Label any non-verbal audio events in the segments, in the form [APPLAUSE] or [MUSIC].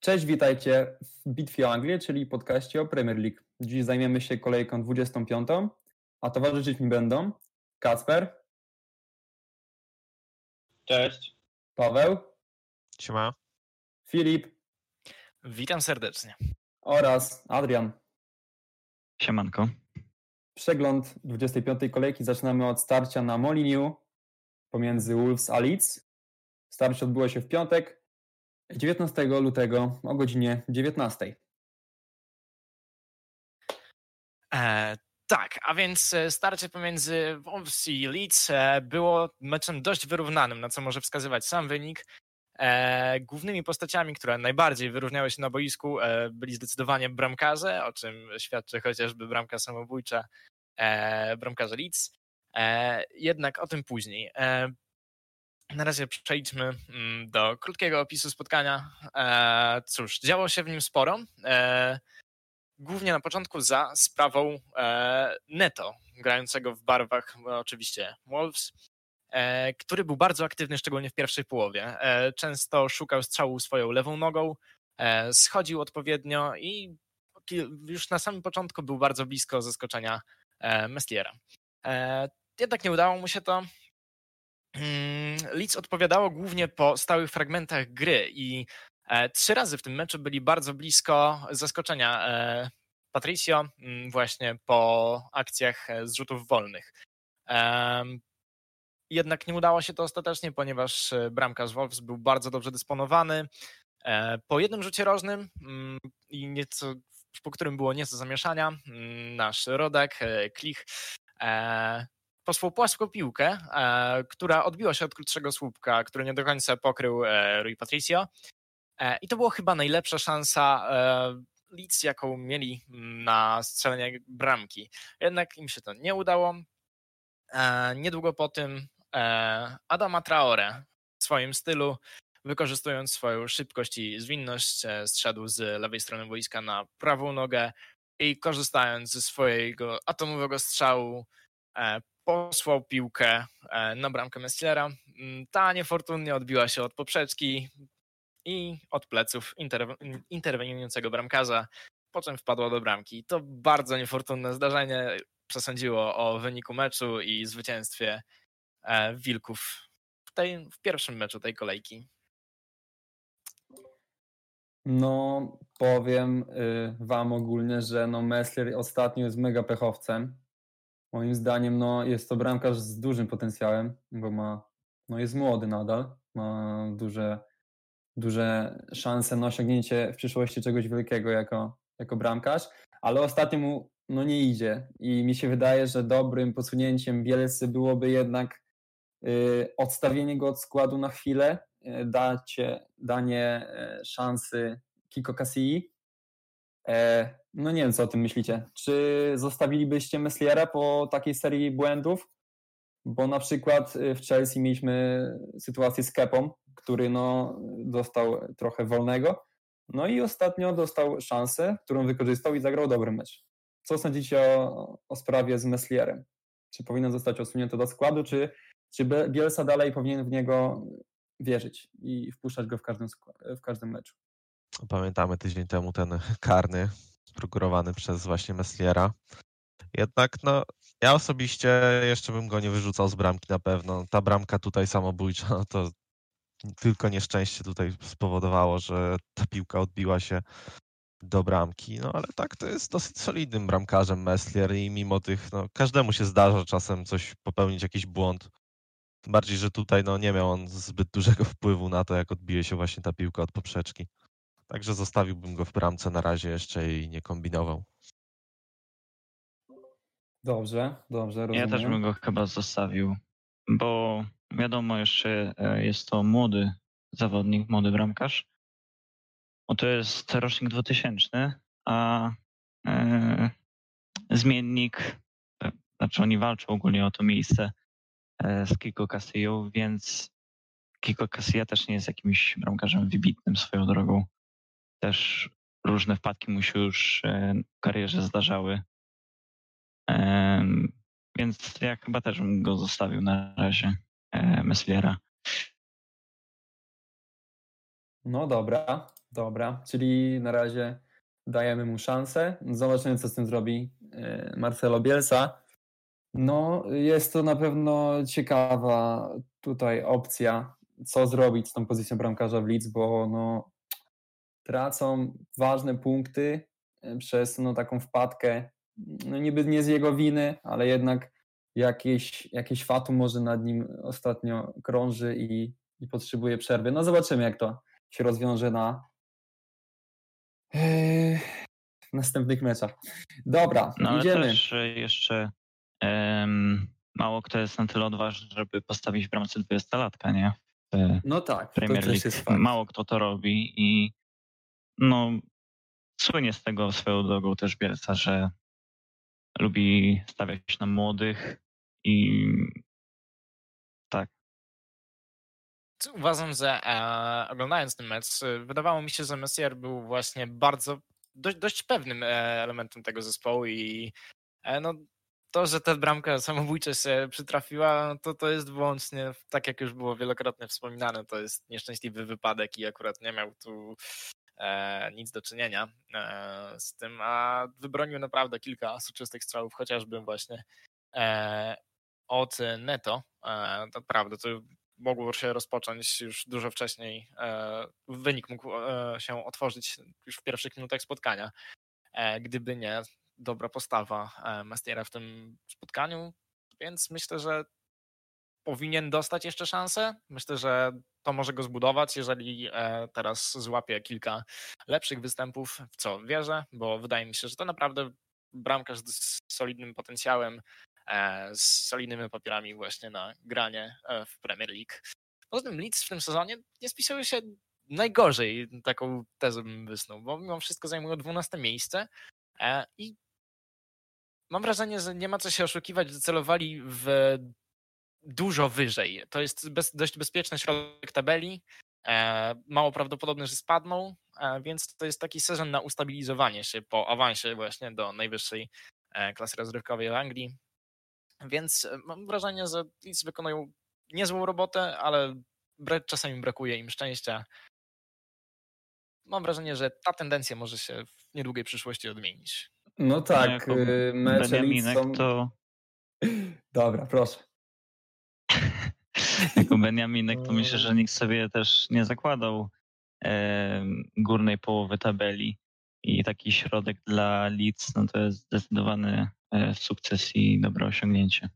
Cześć, witajcie w Bitwie o Anglię, czyli podcaście o Premier League. Dziś zajmiemy się kolejką 25, a towarzyszyć mi będą Kacper. Cześć. Paweł. Siema. Filip. Witam serdecznie. Oraz Adrian. Siemanko. Przegląd 25. kolejki zaczynamy od starcia na Moliniu pomiędzy Wolves a Leeds. Starcie odbyło się w piątek, 19 lutego o godzinie 19. E, tak, a więc e, starcie pomiędzy Wolves i Leeds e, było meczem dość wyrównanym, na co może wskazywać sam wynik. E, głównymi postaciami, które najbardziej wyróżniały się na boisku, e, byli zdecydowanie bramkarze, o czym świadczy chociażby bramka samobójcza e, bramkarza Leeds. jednak o tym później. Na razie przejdźmy mm, do krótkiego opisu spotkania. E, cóż, działo się w nim sporo. E, głównie na początku za sprawą e, Neto, grającego w barwach oczywiście Wolves, który był bardzo aktywny, szczególnie w pierwszej połowie. Często szukał strzału swoją lewą nogą, schodził odpowiednio i już na samym początku był bardzo blisko zaskoczenia Mestiera. Jednak nie udało mu się to. Mm, Leeds odpowiadało głównie po stałych fragmentach gry i e, trzy razy w tym meczu byli bardzo blisko zaskoczenia e, Patricio mm, właśnie po akcjach e, zrzutów wolnych. Jednak nie udało się to ostatecznie, ponieważ bramkarz Wolves był bardzo dobrze dysponowany. Po jednym rzucie rożnym mm, i nieco, po którym było nieco zamieszania, nasz rodak, Klich, posłał płaską piłkę, e, która odbiła się od krótszego słupka, który nie do końca pokrył e, Rui Patricio. E, I to była chyba najlepsza szansa Leeds, jaką mieli na strzelenie bramki. Jednak im się to nie udało. Niedługo po tym Adama Traore w swoim stylu, wykorzystując swoją szybkość i zwinność, zszedł z lewej strony boiska na prawą nogę i korzystając ze swojego atomowego strzału posłał piłkę e, na bramkę Messlera. Mm, ta niefortunnie odbiła się od poprzeczki i od pleców interweniującego bramkarza, po czym wpadła do bramki. To bardzo niefortunne zdarzenie przesądziło o wyniku meczu i zwycięstwie e, Wilków w, tej, w pierwszym meczu tej kolejki. No, powiem y, Wam ogólnie, że no Messler ostatnio jest mega pechowcem. Moim zdaniem no, jest to bramkarz z dużym potencjałem, bo ma, no, jest młody nadal, ma duże, duże szanse na osiągnięcie w przyszłości czegoś wielkiego jako, jako bramkarz, ale ostatnio mu no, nie idzie. I mi się wydaje, że dobrym posunięciem Bielcy byłoby jednak y, odstawienie go od składu na chwilę, y, dacie, danie y, szansy Kiko Cassii, E, no nie wiem, co o tym myślicie. Czy zostawilibyście Messliera po takiej serii błędów? Bo na przykład y, w Chelsea mieliśmy sytuację z Kepą, który no, dostał trochę wolnego. No i ostatnio dostał szansę, którą wykorzystał i zagrał dobry mecz. Co sądzicie o, o sprawie z Messlierem? Czy powinien zostać osunięty do składu, czy, czy Bielsa dalej powinien w niego wierzyć i wpuszczać go w każdym, w każdym meczu? Pamiętamy tydzień temu ten karny prokurowany przez właśnie Messliera. Jednak no, ja osobiście jeszcze bym go nie wyrzucał z bramki na pewno. Ta bramka tutaj samobójcza, no to tylko nieszczęście tutaj spowodowało, że ta piłka odbiła się do bramki. No ale tak, to jest dosyć solidnym bramkarzem Messlier i mimo tych, no każdemu się zdarza czasem coś popełnić, jakiś błąd. Tym bardziej, że tutaj no, nie miał on zbyt dużego wpływu na to, jak odbije się właśnie ta piłka od poprzeczki. Także zostawiłbym go w bramce na razie jeszcze i nie kombinował. Dobrze, dobrze, rozumiem. Ja też bym go chyba zostawił, bo wiadomo jeszcze e, jest to młody zawodnik, młody bramkarz. Bo to jest rocznik 2000, a e, zmiennik, e, znaczy oni walczą ogólnie o to miejsce e, z Kiko Castillo, więc Kiko Casilla też nie jest jakimś bramkarzem wybitnym swoją drogą też różne wpadki mu się już e, w karierze zdarzały. Więc ja chyba też bym go zostawił na razie, e, Mesliera. No dobra. Dobra, czyli na razie dajemy mu szansę. Zobaczymy, co z tym zrobi e, Marcelo Bielsa. No, jest to na pewno ciekawa tutaj opcja, co zrobić z tą pozycją bramkarza w Leeds, bo no, tracą ważne punkty e, przez no, taką wpadkę, no niby nie z jego winy, ale jednak jakieś, jakieś fatum może nad nim ostatnio krąży i, i potrzebuje przerwy. No zobaczymy, jak to się rozwiąże na yy, następnych meczach. Dobra, No ale idziemy. też e, jeszcze em, mało kto jest na tyle odważny, żeby postawić w bramce 20-latka, nie? No tak, to Premier też jest fakt. Mało kto to robi i no słynie z tego swoją drogą też Bielsa, że lubi stawiać na młodych i tak. Uważam, że e, oglądając ten mecz, e, wydawało mi się, że Messier był właśnie bardzo, dość, dość pewnym e, elementem tego zespołu i e, no, to, że ta bramka samobójcza się przytrafiła, no to to jest wyłącznie, tak jak już było wielokrotnie wspominane, to jest nieszczęśliwy wypadek i akurat nie miał tu nic do czynienia e, z tym, a wybronił naprawdę kilka soczystych strzałów, chociażby właśnie e, od Neto. E, to mogło się rozpocząć już dużo wcześniej. E, wynik mógł e, się otworzyć już w pierwszych minutach spotkania. E, gdyby nie dobra postawa e, Mestiera w tym spotkaniu, więc myślę, że powinien dostać jeszcze szansę. Myślę, że to może go zbudować, jeżeli e, teraz złapie kilka lepszych występów, w co wierzę, bo wydaje mi się, że to naprawdę bramkarz z solidnym potencjałem, e, z solidnymi papierami właśnie na granie e, w Premier League. Poza tym Leeds w tym sezonie nie spisały się najgorzej, taką tezę bym wysnuł, bo mimo wszystko zajmują 12 miejsce i mam wrażenie, że nie ma co się oszukiwać, że celowali w dużo wyżej. To jest bez, dość bezpieczny środek tabeli. E, mało prawdopodobne, że spadną, e, więc to jest taki sezon na ustabilizowanie się po awansie właśnie do najwyższej e, klasy rozrywkowej w Anglii. Więc mam wrażenie, że Leeds wykonują niezłą robotę, ale bra- czasami brakuje im szczęścia. Mam wrażenie, że ta tendencja może się w niedługiej przyszłości odmienić. No tak, y, mecze Leeds są... to [LAUGHS] Dobra, proszę. Jako Beniaminek to myślę, że nikt sobie też nie zakładał e, górnej połowy tabeli i taki środek dla Leeds, no to jest zdecydowany e, sukces i dobre osiągnięcie.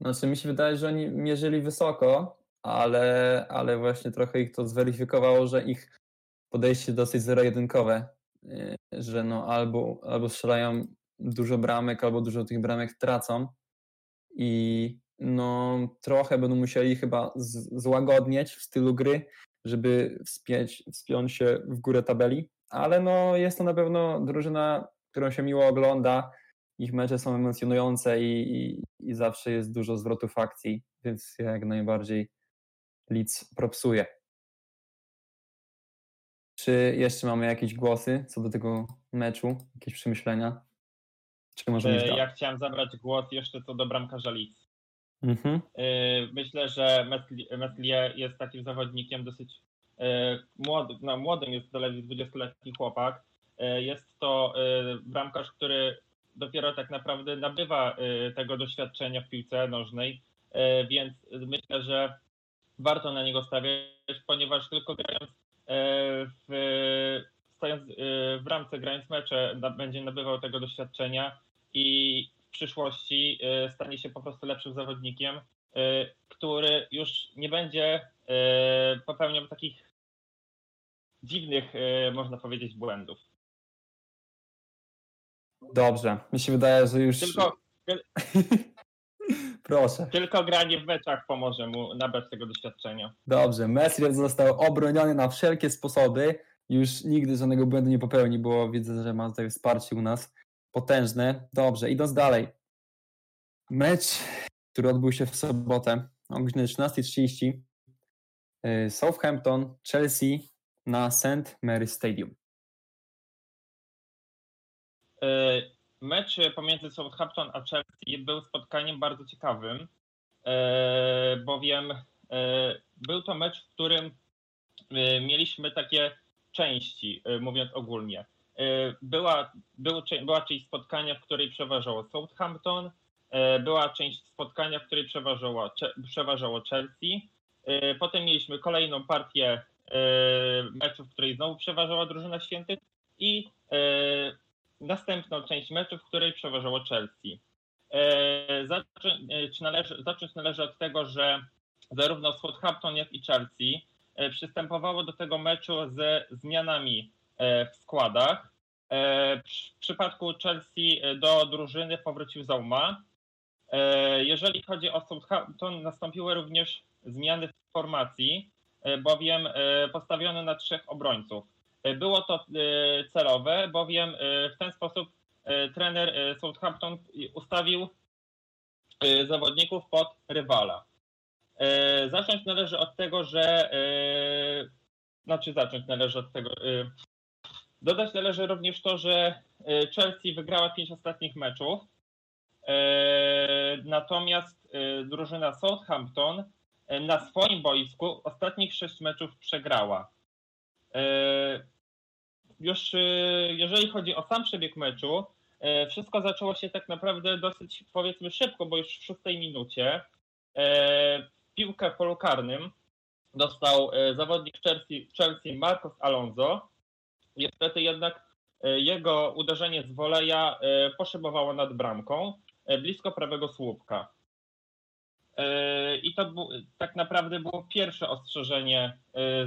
Znaczy mi się wydaje, że oni mierzyli wysoko, ale, ale właśnie trochę ich to zweryfikowało, że ich podejście dosyć zero-jedynkowe, y, że no albo, albo strzelają dużo bramek, albo dużo tych bramek tracą i no trochę będą musieli chyba z- złagodnieć w stylu gry, żeby wspiąć, wspiąć się w górę tabeli, ale no jest to na pewno drużyna, którą się miło ogląda, ich mecze są emocjonujące i, i, i zawsze jest dużo zwrotów akcji, więc ja jak najbardziej Leeds propsuje. Czy jeszcze mamy jakieś głosy co do tego meczu, jakieś przemyślenia? Czy możemy E? Ja chciałem zabrać głos jeszcze co do bramkarza Leeds. Mhm. E, Myślę, że Mesli- Meslier jest takim zawodnikiem dosyć e, młodym, no młodym jest zaledwie 20-letni chłopak. E, Jest to bramkarz, który dopiero tak naprawdę nabywa tego doświadczenia w piłce nożnej, więc myślę, że warto na niego stawiać, ponieważ tylko grając w, stojąc e, w bramce, grając mecze, będzie nabywał tego doświadczenia i przyszłości e, stanie się po prostu lepszym zawodnikiem, e, który już nie będzie e, popełniał takich dziwnych, można powiedzieć, błędów. Dobrze, mi się wydaje, że już... Tylko, [LAUGHS] Proszę. tylko granie w meczach pomoże mu nabrać tego doświadczenia. Dobrze, Messier został obroniony na wszelkie sposoby. Już nigdy żadnego błędu nie popełni, bo widzę, że ma tutaj wsparcie u nas potężne. Dobrze, idąc dalej. Mecz, który odbył się w sobotę o godzinie 13.30. y, Southampton, Chelsea na St. Mary's Stadium. E, Mecz pomiędzy Southampton a Chelsea był spotkaniem bardzo ciekawym, e, bowiem był to mecz, w którym mieliśmy takie części, mówiąc ogólnie. Była, był, była część spotkania, w której przeważało Southampton, była część spotkania, w której przeważało, przeważało Chelsea. Potem mieliśmy kolejną partię meczu, w której znowu przeważała drużyna świętych i następną część meczu, w której przeważało Chelsea. Zaczą, należy, zacząć należy od tego, że zarówno Southampton, jak i Chelsea przystępowało do tego meczu ze zmianami w składach. W przypadku Chelsea do drużyny powrócił Zauma. Jeżeli chodzi o Southampton, nastąpiły również zmiany w formacji, bowiem postawiono na trzech obrońców. Było to celowe, bowiem w ten sposób trener Southampton ustawił zawodników pod rywala. Zacząć należy od tego, że znaczy zacząć należy od tego. Dodać należy również to, że Chelsea wygrała pięć ostatnich meczów. Natomiast drużyna Southampton na swoim boisku ostatnich sześć meczów przegrała. Już jeżeli chodzi o sam przebieg meczu, wszystko zaczęło się tak naprawdę dosyć powiedzmy szybko, bo już w szóstej minucie piłkę w polu karnym dostał zawodnik Chelsea, Chelsea Marcos Alonso. Niestety jednak jego uderzenie z woleja poszybowało nad bramką blisko prawego słupka. I to tak naprawdę było pierwsze ostrzeżenie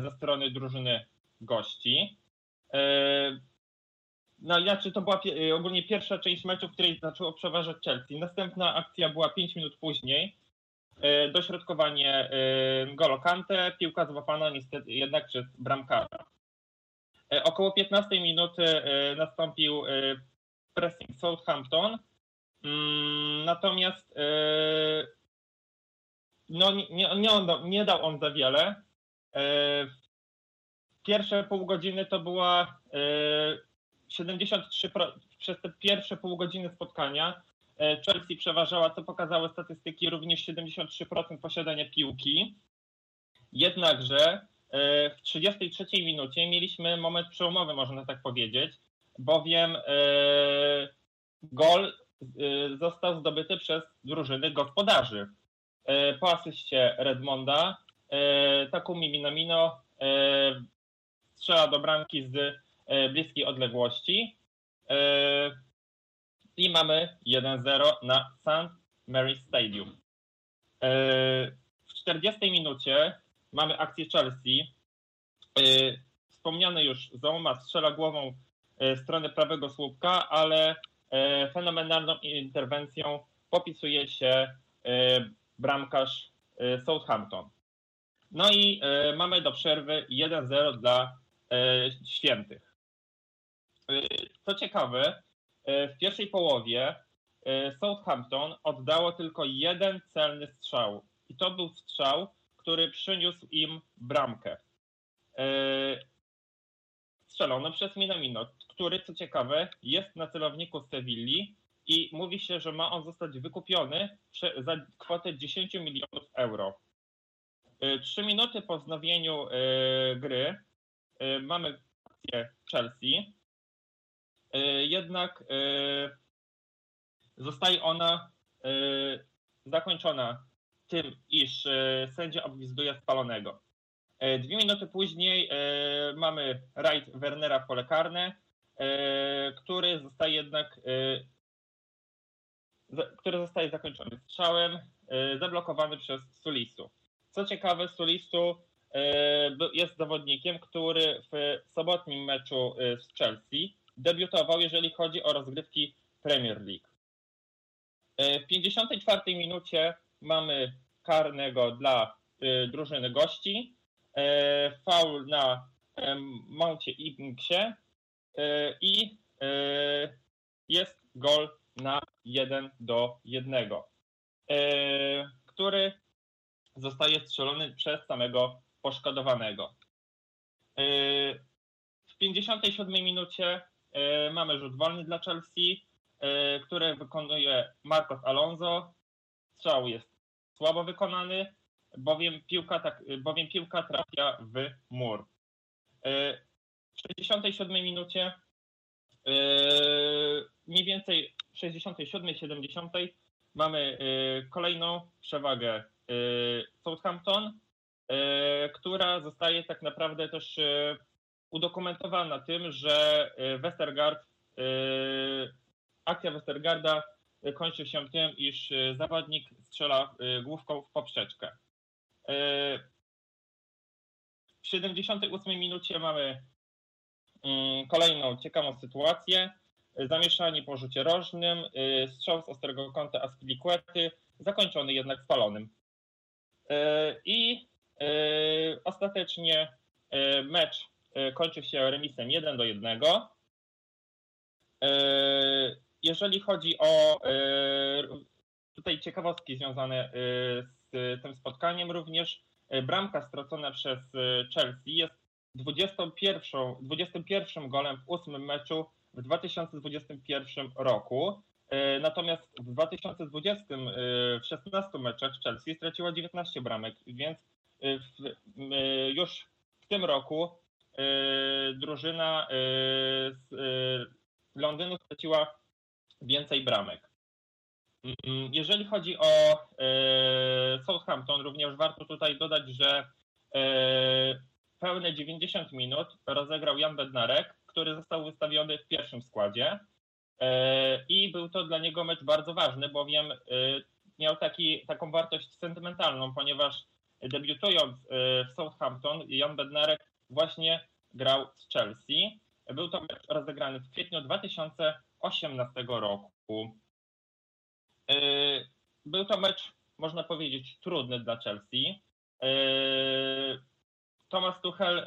ze strony drużyny gości. No inaczej to była ogólnie pierwsza część meczu, w której zaczęło przeważać Chelsea. Następna akcja była 5 minut później. Dośrodkowanie Golo Kante, piłka złapana niestety jednak przez bramkarza. Około 15 minuty nastąpił pressing Southampton. Mm, natomiast no, nie, nie, nie dał on za wiele. Pierwsze pół godziny to była 73 przez te pierwsze pół godziny spotkania Chelsea przeważała, co pokazały statystyki, również 73% posiadania piłki. Jednakże w 33 minucie mieliśmy moment przełomowy, można tak powiedzieć, bowiem gol został zdobyty przez drużyny gospodarzy. Po asyście Redmonda Takumi Minamino strzela do bramki z bliskiej odległości i mamy 1-0 na St. Mary's Stadium. W 40 minucie mamy akcję Chelsea. Wspomniany już Zoma strzela głową w stronę prawego słupka, ale fenomenalną interwencją popisuje się bramkarz Southampton. No i mamy do przerwy 1-0 dla świętych. Co ciekawe, w pierwszej połowie Southampton oddało tylko jeden celny strzał. I to był strzał, który przyniósł im bramkę. Strzelono przez Minamino, który, co ciekawe, jest na celowniku Sewilli i mówi się, że ma on zostać wykupiony za kwotę 10 milionów euro. Trzy minuty po wznowieniu gry mamy akcję Chelsea, jednak zostaje ona zakończona tym, iż sędzia obwizduje spalonego. Dwie minuty później mamy rajd Wernera w pole karne, który zostaje jednak który zostaje zakończony strzałem zablokowany przez Sulisu. Co ciekawe, Sulisu jest zawodnikiem, który w sobotnim meczu z Chelsea debiutował, jeżeli chodzi o rozgrywki Premier League. W 54 minucie mamy karnego dla drużyny gości, faul na Mouncie Inksie i jest gol na 1 do 1, który zostaje strzelony przez samego poszkodowanego. W 57 minucie mamy rzut wolny dla Chelsea, który wykonuje Marcos Alonso. Strzał jest słabo wykonany, bowiem piłka, tak, bowiem piłka trafia w mur. W w 67 minucie, yy, mniej więcej w 67, 70 mamy yy, kolejną przewagę Southampton, która zostaje tak naprawdę też udokumentowana tym, że Westergaard, akcja Westergarda kończy się tym, iż zawodnik strzela główką w poprzeczkę. W 78 minucie mamy mm, kolejną ciekawą sytuację. Zamieszanie po rzucie rożnym, strzał z ostrego kąta Aspilicuety, zakończony jednak spalonym. I ostatecznie mecz kończy się remisem 1 do 1. Jeżeli chodzi o tutaj ciekawostki związane z tym spotkaniem również, E, bramka stracona przez e, Chelsea jest 21, 21 golem w ósmym meczu w 2021 roku. E, natomiast w 2020 w 16 meczach Chelsea straciła 19 bramek, więc w, już w tym roku drużyna z Londynu straciła więcej bramek. Mm, jeżeli chodzi o e, Southampton, również warto tutaj dodać, że e, pełne 90 minut rozegrał Jan Bednarek, który został wystawiony w pierwszym składzie. E, I był to dla niego mecz bardzo ważny, bowiem miał taki, taką wartość sentymentalną, ponieważ debiutując w Southampton, Jan Bednarek właśnie grał z Chelsea. Był to mecz rozegrany w kwietniu 2018 roku. E, był to mecz, można powiedzieć, trudny dla Chelsea. E, Thomas Tuchel e,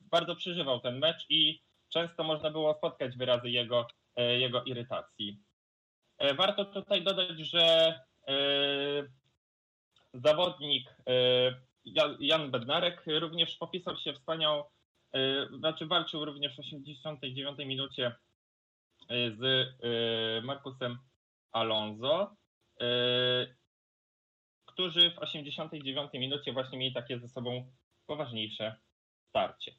bardzo przeżywał ten mecz i często można było spotkać wyrazy jego, jego irytacji. Warto tutaj dodać, że zawodnik Jan Bednarek również popisał się wspaniał, znaczy walczył również w 89 minucie z Markusem Alonso, y, którzy w 89 minucie właśnie mieli takie ze sobą poważniejsze starcie.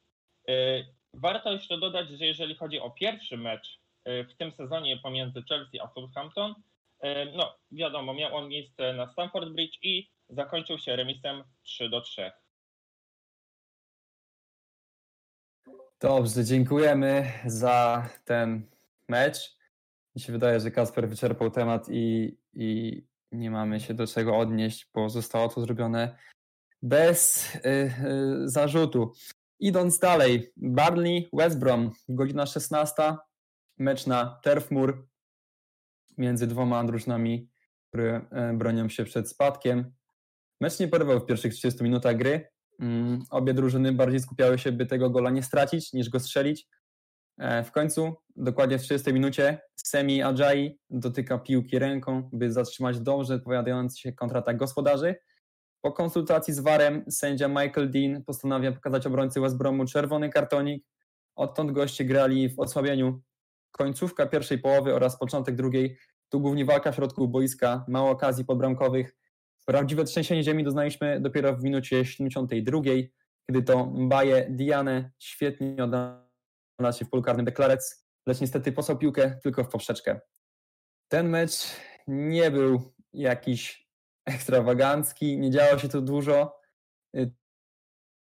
Warto jeszcze dodać, że jeżeli chodzi o pierwszy mecz w tym sezonie pomiędzy Chelsea a Southampton, no wiadomo, miał on miejsce na Stamford Bridge i zakończył się remisem 3 do 3. Dobrze, dziękujemy za ten mecz mi się wydaje, że Kasper wyczerpał temat i, i nie mamy się do czego odnieść, bo zostało to zrobione bez y, y, zarzutu. Idąc dalej, Barney, West Brom, godzina 16, mecz na Turf Moor między dwoma drużynami, które y, bronią się przed spadkiem. Mecz nie porwał w pierwszych 30 minutach gry. Mm, obie drużyny bardziej skupiały się, by tego gola nie stracić, niż go strzelić. E, w końcu, dokładnie w 30 minucie, Semi Ajayi dotyka piłki ręką, by zatrzymać dobrze odpowiadający się kontratak gospodarzy. Po konsultacji z VAR-em sędzia Michael Dean postanawia pokazać obrońcy West Bromu czerwony kartonik. Odtąd goście grali w osłabieniu. Końcówka pierwszej połowy oraz początek drugiej tu głównie walka w środku boiska, mało okazji podbramkowych. Prawdziwe trzęsienie ziemi doznaliśmy dopiero w minucie 72, kiedy to Mbaye Diane świetnie oddał się w polu Deklarec, lecz niestety posłał piłkę tylko w poprzeczkę. Ten mecz nie był jakiś ekstrawagancki, nie działo się tu dużo. Y,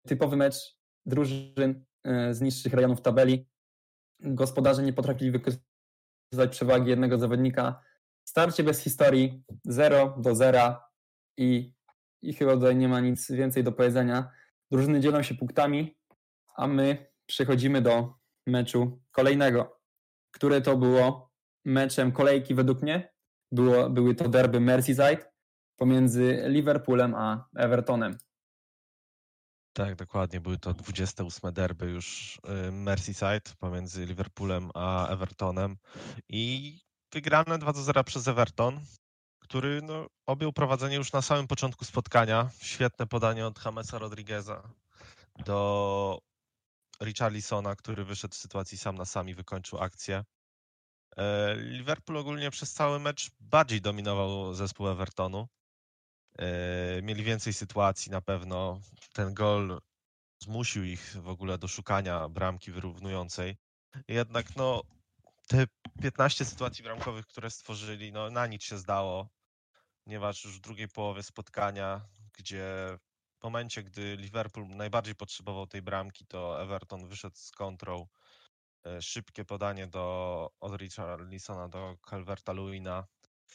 typowy mecz drużyn y, z niższych rejonów tabeli. Gospodarze nie potrafili wykorzystać przewagi jednego zawodnika. Starcie bez historii, 0 do 0 i, i chyba tutaj nie ma nic więcej do powiedzenia. Drużyny dzielą się punktami, a my przechodzimy do meczu kolejnego, które to było meczem kolejki według mnie. Było, były to derby Merseyside pomiędzy Liverpoolem a Evertonem. Tak, dokładnie. Były to 28 derby już y, Merseyside pomiędzy Liverpoolem a Evertonem i wygrane 2 0 przez Everton, który no, objął prowadzenie już na samym początku spotkania. Świetne podanie od Jamesa Rodrigueza do Richarlisona, który wyszedł w sytuacji sam na sam i wykończył akcję. E, Liverpool ogólnie przez cały mecz bardziej dominował zespół Evertonu. E, mieli więcej sytuacji na pewno. Ten gol zmusił ich w ogóle do szukania bramki wyrównującej. Jednak no, te 15 sytuacji bramkowych, które stworzyli, no na nic się zdało, ponieważ już w drugiej połowie spotkania, gdzie w momencie, gdy Liverpool najbardziej potrzebował tej bramki, to Everton wyszedł z kontrą. E, szybkie podanie do, od Richarlisona do Calverta Luina.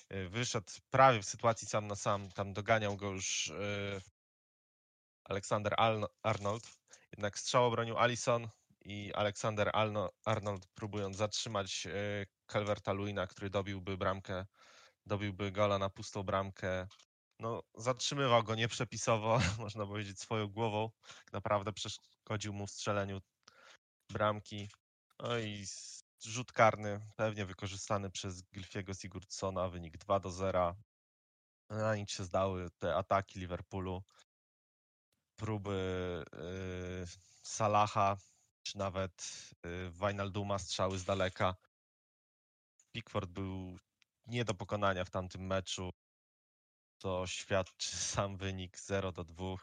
E, wyszedł prawie w sytuacji sam na sam, tam doganiał go już e, Aleksander Arnold. Jednak strzał obronił Allison i Aleksander Arnold próbując zatrzymać Calverta Luina, który dobiłby bramkę, dobiłby gola na pustą bramkę, no, zatrzymywał go nieprzepisowo, [LAUGHS] można powiedzieć, swoją głową. Tak naprawdę przeszkodził mu w strzeleniu bramki. No i rzut karny, pewnie wykorzystany przez Gilfiego Sigurdssona, wynik 2 do 0. Na nic się zdały te ataki Liverpoolu, próby yy, Salaha, czy nawet yy, strzały z daleka. Pickford był nie do pokonania w tamtym meczu to świadczy [LAUGHS] sam wynik 0 do 2.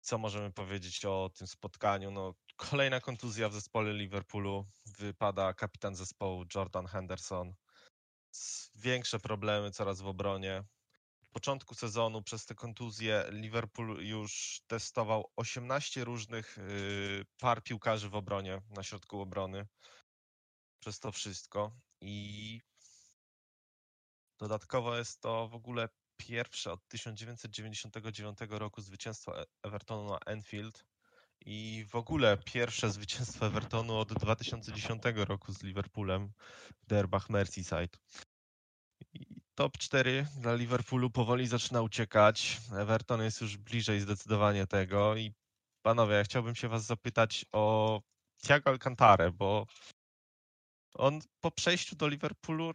Co możemy powiedzieć o tym spotkaniu? No, kolejna kontuzja w zespole Liverpoolu. Wypada kapitan zespołu Jordan Henderson. Większe problemy coraz w obronie. W początku sezonu przez te kontuzje Liverpool już testował 18 różnych y, par piłkarzy w obronie, na środku obrony. Przez to wszystko. I Dodatkowo jest to w ogóle pierwsze od 1999 roku zwycięstwo e- Evertonu na Enfield i w ogóle pierwsze [LAUGHS] zwycięstwo Evertonu od 2010 roku z Liverpoolem w derbach Merseyside. I top 4 dla Liverpoolu powoli zaczyna uciekać. Everton jest już bliżej zdecydowanie tego i panowie, ja chciałbym się was zapytać o Thiago Alcantara, bo on po przejściu do Liverpoolu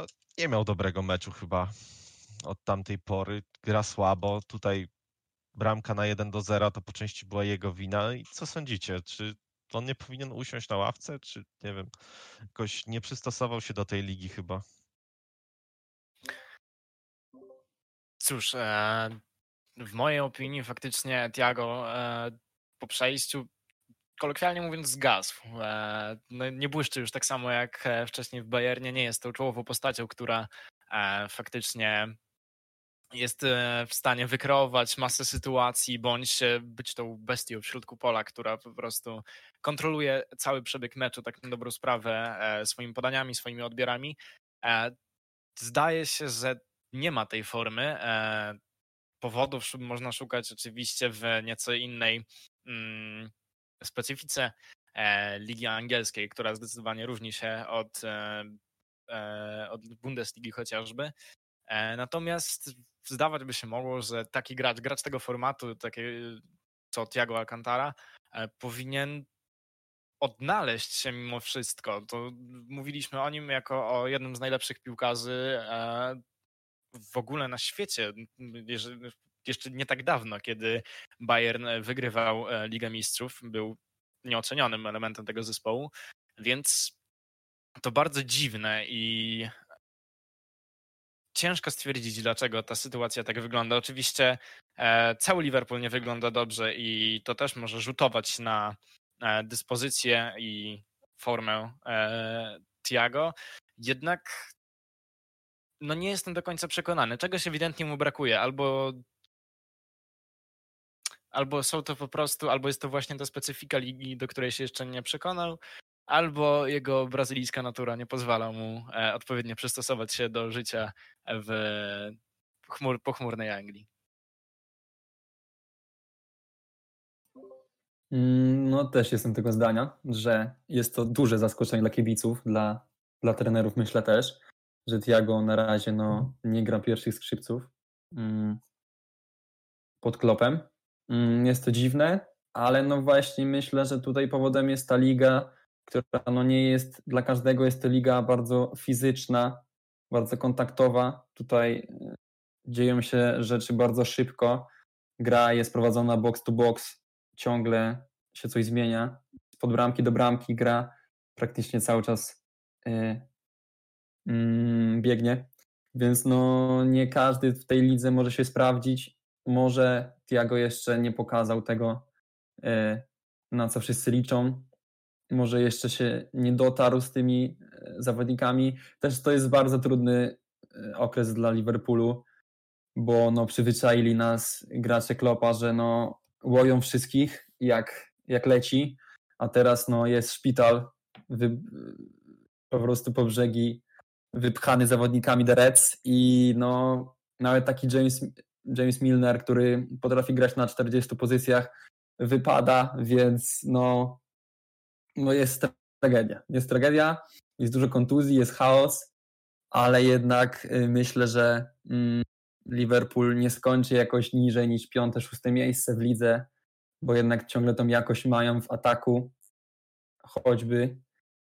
no, nie miał dobrego meczu chyba od tamtej pory. Gra słabo. Tutaj bramka na 1 do 0 to po części była jego wina. I co sądzicie? Czy on nie powinien usiąść na ławce, czy nie wiem, jakoś nie przystosował się do tej ligi chyba? Cóż, e, w mojej opinii faktycznie Tiago e, po przejściu kolokwialnie mówiąc, zgasł. E, no, nie błyszczy już tak samo jak e, wcześniej w Bayernie. Nie jest tą czołową postacią, która e, faktycznie jest w stanie wykreować masę sytuacji, bądź być tą bestią w środku pola, która po prostu kontroluje cały przebieg meczu, tak na dobrą sprawę, swoimi podaniami, swoimi odbierami. Zdaje się, że nie ma tej formy. Powodów można szukać oczywiście w nieco innej mm, specyfice e, Ligi Angielskiej, która zdecydowanie różni się od, e, e, od Bundesligi chociażby. Natomiast zdawać by się mogło, że taki gracz, gracz tego formatu, taki co Thiago Alcantara, powinien odnaleźć się mimo wszystko. To mówiliśmy o nim jako o jednym z najlepszych piłkarzy w ogóle na świecie. Jeszcze nie tak dawno, kiedy Bayern wygrywał Ligę Mistrzów, był nieocenionym elementem tego zespołu, więc to bardzo dziwne i ciężko stwierdzić, dlaczego ta sytuacja tak wygląda. Oczywiście e, cały Liverpool nie wygląda dobrze i to też może rzutować na e, dyspozycję i formę e, Tiago. Jednak no nie jestem do końca przekonany. Czegoś ewidentnie mu brakuje. Albo albo są to po prostu, albo jest to właśnie ta specyfika ligi, do której się jeszcze nie przekonał, albo jego brazylijska natura nie pozwala mu e, odpowiednio przystosować się do życia w chmur, pochmurnej Anglii. Mm, no też jestem tego zdania, że jest to duże zaskoczenie dla kibiców, dla, dla trenerów myślę też, że Tiago na razie no, nie gra pierwszych skrzypców mm, pod klopem, jest to dziwne, ale no właśnie myślę, że tutaj powodem jest ta liga, która no nie jest dla każdego, jest to liga bardzo fizyczna, bardzo kontaktowa. Tutaj e, dzieją się rzeczy bardzo szybko. Gra jest prowadzona box to box, ciągle się coś zmienia. Pod bramki do bramki gra praktycznie cały czas yy, yy, biegnie. Więc no nie każdy w tej lidze może się sprawdzić może Tiago jeszcze nie pokazał tego, e, na co wszyscy liczą. Może jeszcze się nie dotarł z tymi e, zawodnikami. Też to jest bardzo trudny okres dla Liverpoolu, bo no, przyzwyczaili nas gracze Klopa, że no, łoją wszystkich jak, jak leci, a teraz no, jest szpital wy, po prostu po brzegi wypchany zawodnikami The Reds i no, nawet taki James, James Milner, który potrafi grać na 40 pozycjach, wypada, więc no, no jest tragedia. Jest tragedia, jest dużo kontuzji, jest chaos, ale jednak y, myślę, że mm, Liverpool nie skończy jakoś niżej niż piąte, szóste miejsce w lidze, bo jednak ciągle tą jakość mają w ataku, choćby.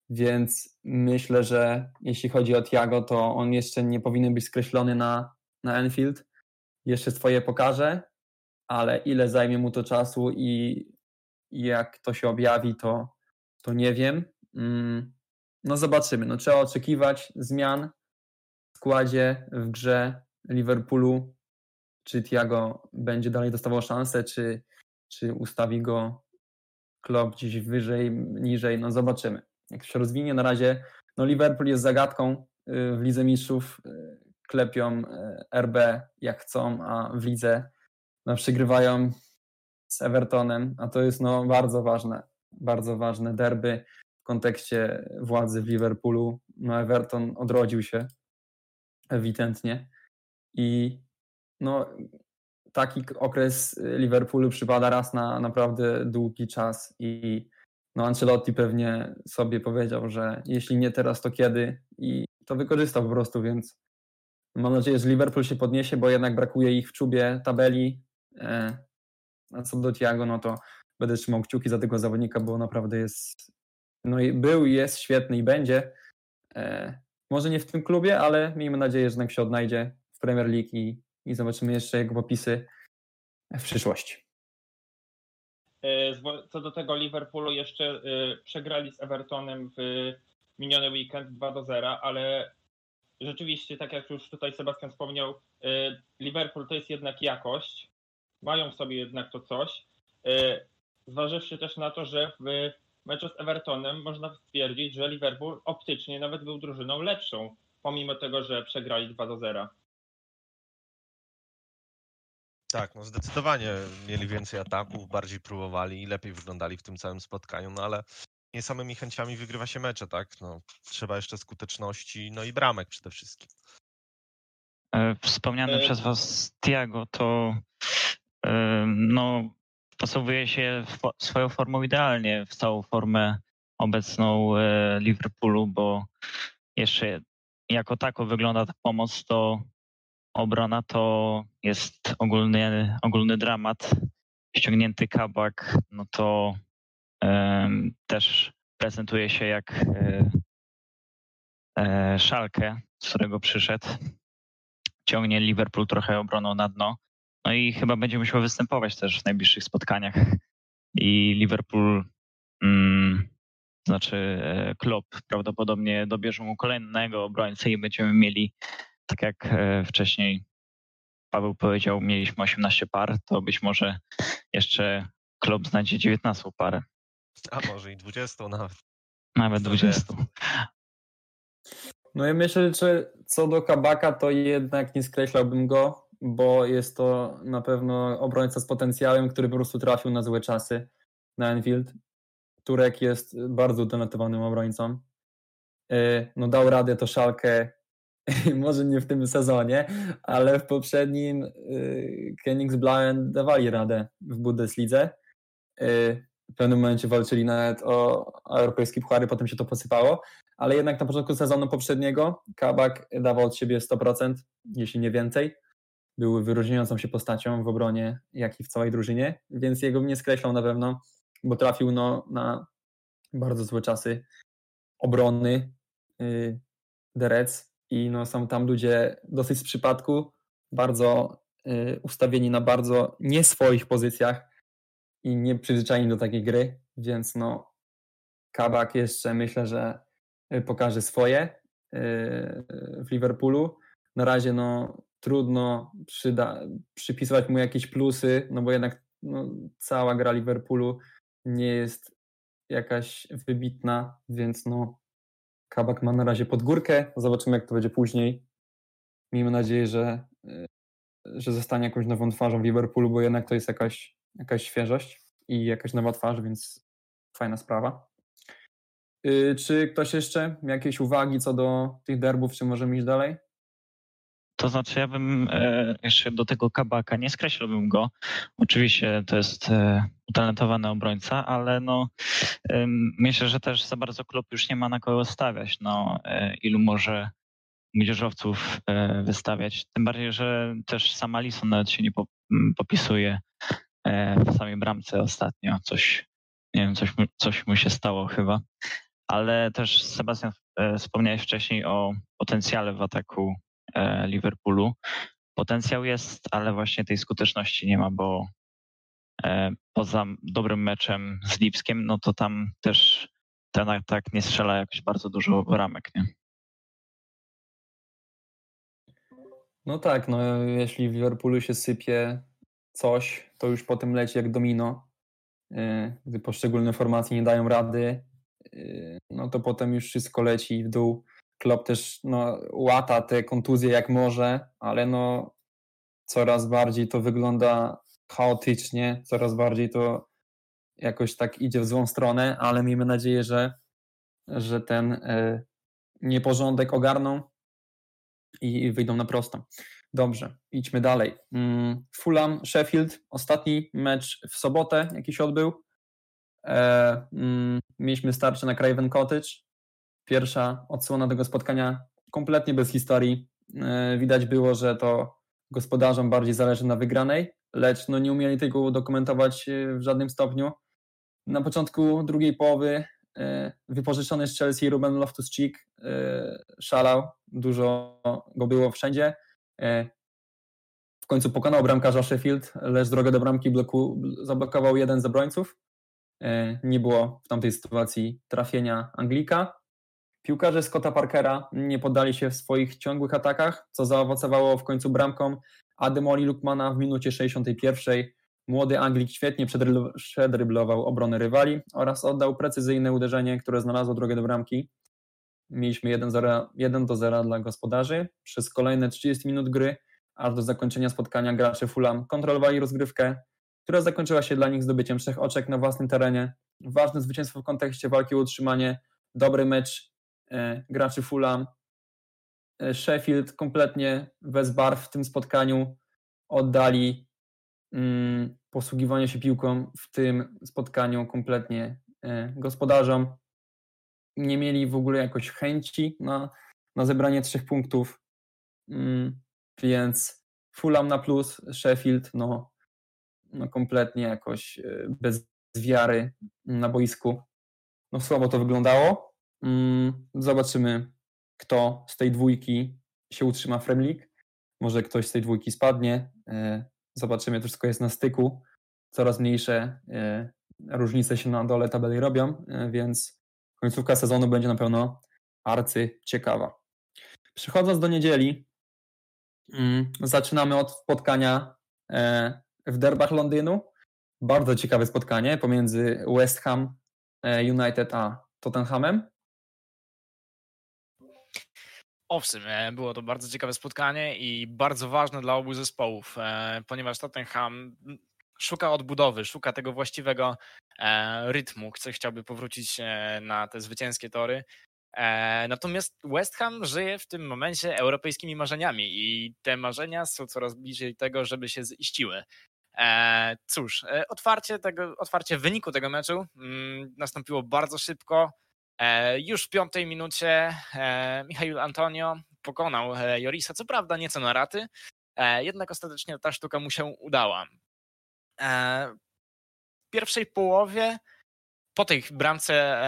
Więc myślę, że jeśli chodzi o Tiago, to on jeszcze nie powinien być skreślony na, na Enfield. Jeszcze swoje pokaże, ale ile zajmie mu to czasu i, jak to się objawi, to, to nie wiem. Mm, no zobaczymy. No, trzeba oczekiwać zmian w składzie, w grze Liverpoolu. Czy Tiago będzie dalej dostawał szansę, czy, czy ustawi go klub gdzieś wyżej, niżej, no zobaczymy. Jak się rozwinie, na razie no Liverpool jest zagadką y, w Lidze Mistrzów, y, klepią y, RB jak chcą, a w lidze no, przygrywają z Evertonem, a to jest no bardzo ważne, bardzo ważne derby w kontekście władzy w Liverpoolu. No Everton odrodził się ewidentnie i no taki okres Liverpoolu przypada raz na naprawdę długi czas i no Ancelotti pewnie sobie powiedział, że jeśli nie teraz, to kiedy i to wykorzystał po prostu, więc mam nadzieję, że Liverpool się podniesie, bo jednak brakuje ich w czubie tabeli. E, a co do Thiago, no to będę trzymał kciuki za tego zawodnika, bo naprawdę jest, no i był, jest świetny i będzie. E, może nie w tym klubie, ale miejmy nadzieję, że jednak się odnajdzie w Premier League i, i zobaczymy jeszcze jego popisy w przyszłości. E, co do tego Liverpoolu jeszcze przegrali z Evertonem w miniony weekend 2 do 0, ale rzeczywiście, tak jak już tutaj Sebastian wspomniał, e, Liverpool to jest jednak jakość. Mają w sobie jednak to coś. Zważywszy też na to, że w meczu z Evertonem można stwierdzić, że Liverpool optycznie nawet był drużyną lepszą, pomimo tego, że przegrali 2 do 0. Tak, no zdecydowanie mieli więcej ataków, bardziej próbowali i lepiej wyglądali w tym całym spotkaniu, no ale nie samymi chęciami wygrywa się mecze, tak? No, trzeba jeszcze skuteczności, no i bramek przede wszystkim. E, wspomniany e... przez Was Tiago to e, no, wpasowuje się w swoją formą idealnie w całą formę obecną e, Liverpoolu, bo jeszcze jako tako wygląda ta pomoc, to obrona to jest ogólny, ogólny dramat. Ściągnięty kabak, no to też prezentuje się jak e, e, szalkę, z którego przyszedł. Ciągnie Liverpool trochę obroną na dno. No i chyba będzie musiał występować też w najbliższych spotkaniach. I Liverpool, mm, znaczy e, Klopp prawdopodobnie dobierze mu kolejnego obrońcę i będziemy mieli tak jak wcześniej Paweł powiedział, mieliśmy 18 par, to być może jeszcze klub znajdzie 19 parę. A może i 20 nawet. Nawet 20. No ja myślę, że co do Kabaka, to jednak nie skreślałbym go, bo jest to na pewno obrońca z potencjałem, który po prostu trafił na złe czasy na Enfield. Turek jest bardzo utalentowanym obrońcą. E, no dał radę to szalkę [LAUGHS] może nie w tym sezonie, ale w poprzednim y, Königsblauen dawali radę w Bundeslidze. W pewnym momencie walczyli nawet o, europejskie puchary, potem się to posypało, ale jednak na początku sezonu poprzedniego Kabak dawał od siebie 100%, jeśli nie więcej. Był wyróżniającą się postacią w obronie, jak i w całej drużynie, więc jego nie skreślał na pewno, bo trafił no, na bardzo złe czasy obrony yy, Reds i no, są tam ludzie dosyć z przypadku, bardzo y, ustawieni na bardzo nie swoich pozycjach i nie przyzwyczajeni do takiej gry, więc no Kabak jeszcze myślę, że y, pokaże swoje y, w Liverpoolu. Na razie no trudno przyda, przypisywać mu jakieś plusy, no bo jednak no, cała gra Liverpoolu nie jest jakaś wybitna, więc no Kabak ma na razie pod górkę. Zobaczymy, jak to będzie później. Miejmy nadzieję, że, y, że zostanie jakąś nową twarzą w Liverpoolu, bo jednak to jest jakaś, jakaś świeżość i jakaś nowa twarz, więc fajna sprawa. Y, czy ktoś jeszcze jakieś uwagi co do tych derbów, czy możemy iść dalej? To znaczy, ja bym e, jeszcze do tego kabaka nie skreśliłbym go. Oczywiście to jest e, utalentowany obrońca, ale no, e, myślę, że też za bardzo klub już nie ma na kogo stawiać. No, e, ilu może młodzieżowców e, wystawiać. Tym bardziej, że też sam Alison nawet się nie po, popisuje w samej bramce ostatnio. Coś, nie wiem, coś, coś mu się stało chyba. Ale też Sebastian wspomniałeś wcześniej o potencjale w ataku E, Liverpoolu. Potencjał jest, ale właśnie tej skuteczności nie ma, bo e, poza dobrym meczem z Lipskiem, no to tam też ten atak nie strzela jakoś bardzo dużo ramek, nie? No tak, no jeśli w Liverpoolu się sypie coś, to już potem leci jak domino. E, gdy poszczególne formacje nie dają rady, no to potem już wszystko leci w dół. Klopp też no, łata te kontuzje jak może, ale no, coraz bardziej to wygląda chaotycznie, coraz bardziej to jakoś tak idzie w złą stronę, ale miejmy nadzieję, że, że ten y, nieporządek ogarną i wyjdą na prosto. Dobrze, idźmy dalej. Mm, Fulham, Sheffield, ostatni mecz w sobotę jakiś odbył. E, mm, mieliśmy starcie na Craven Cottage. Pierwsza odsłona tego spotkania kompletnie bez historii. E, widać było, że to gospodarzom bardziej zależy na wygranej, lecz no nie umieli tego udokumentować e, w żadnym stopniu. Na początku drugiej połowy wypożyczony z Chelsea Ruben Loftus-Cheek szalał, dużo go było wszędzie. W końcu pokonał bramkarza Sheffield, lecz drogę do bramki bloku, zablokował jeden z obrońców. Nie było w tamtej sytuacji trafienia Anglika. Piłkarze Scotta Parkera nie poddali się w swoich ciągłych atakach, co zaowocowało w końcu bramką Ademoli Lukmana w minucie 61. Młody Anglik świetnie przedryblował obronę rywali oraz oddał precyzyjne uderzenie, które znalazło drogę do bramki. Mieliśmy 1 do 0 dla gospodarzy. Przez kolejne 30 minut gry, aż do zakończenia spotkania gracze Fulham kontrolowali rozgrywkę, która zakończyła się dla nich zdobyciem trzech oczek na własnym terenie. Ważne zwycięstwo w kontekście walki o utrzymanie, dobry mecz E, graczy Fulham. E, Sheffield kompletnie bez barw w tym spotkaniu oddali mm, posługiwanie się piłką w tym spotkaniu kompletnie e, gospodarzom. Nie mieli w ogóle jakoś chęci na, na zebranie trzech punktów, mm, więc Fulham na plus, Sheffield no, no kompletnie jakoś bez wiary na boisku. No słabo to wyglądało. Mm, zobaczymy, kto z tej dwójki się utrzyma w Premier. Może ktoś z tej dwójki spadnie. E, zobaczymy, to wszystko jest na styku. Coraz mniejsze e, różnice się na dole tabeli robią, e, więc końcówka sezonu będzie na pewno arcy ciekawa. Przechodząc do niedzieli, mm, zaczynamy od spotkania w derbach Londynu. Bardzo ciekawe spotkanie pomiędzy West Ham United a Tottenhamem. Owszem, e, było to bardzo ciekawe spotkanie i bardzo ważne dla obu zespołów, e, ponieważ Tottenham szuka odbudowy, szuka tego właściwego e, rytmu, chce, chciałby powrócić na te zwycięskie tory. Natomiast West Ham żyje w tym momencie europejskimi marzeniami i te marzenia są coraz bliżej tego, żeby się ziściły. Cóż, otwarcie, tego, otwarcie wyniku tego meczu mm, nastąpiło bardzo szybko. E, już w piątej minucie e, Michał Antonio pokonał e, Jorisa, co prawda nieco na raty, jednak ostatecznie ta sztuka mu się udała. Pierwszej połowie, po tej bramce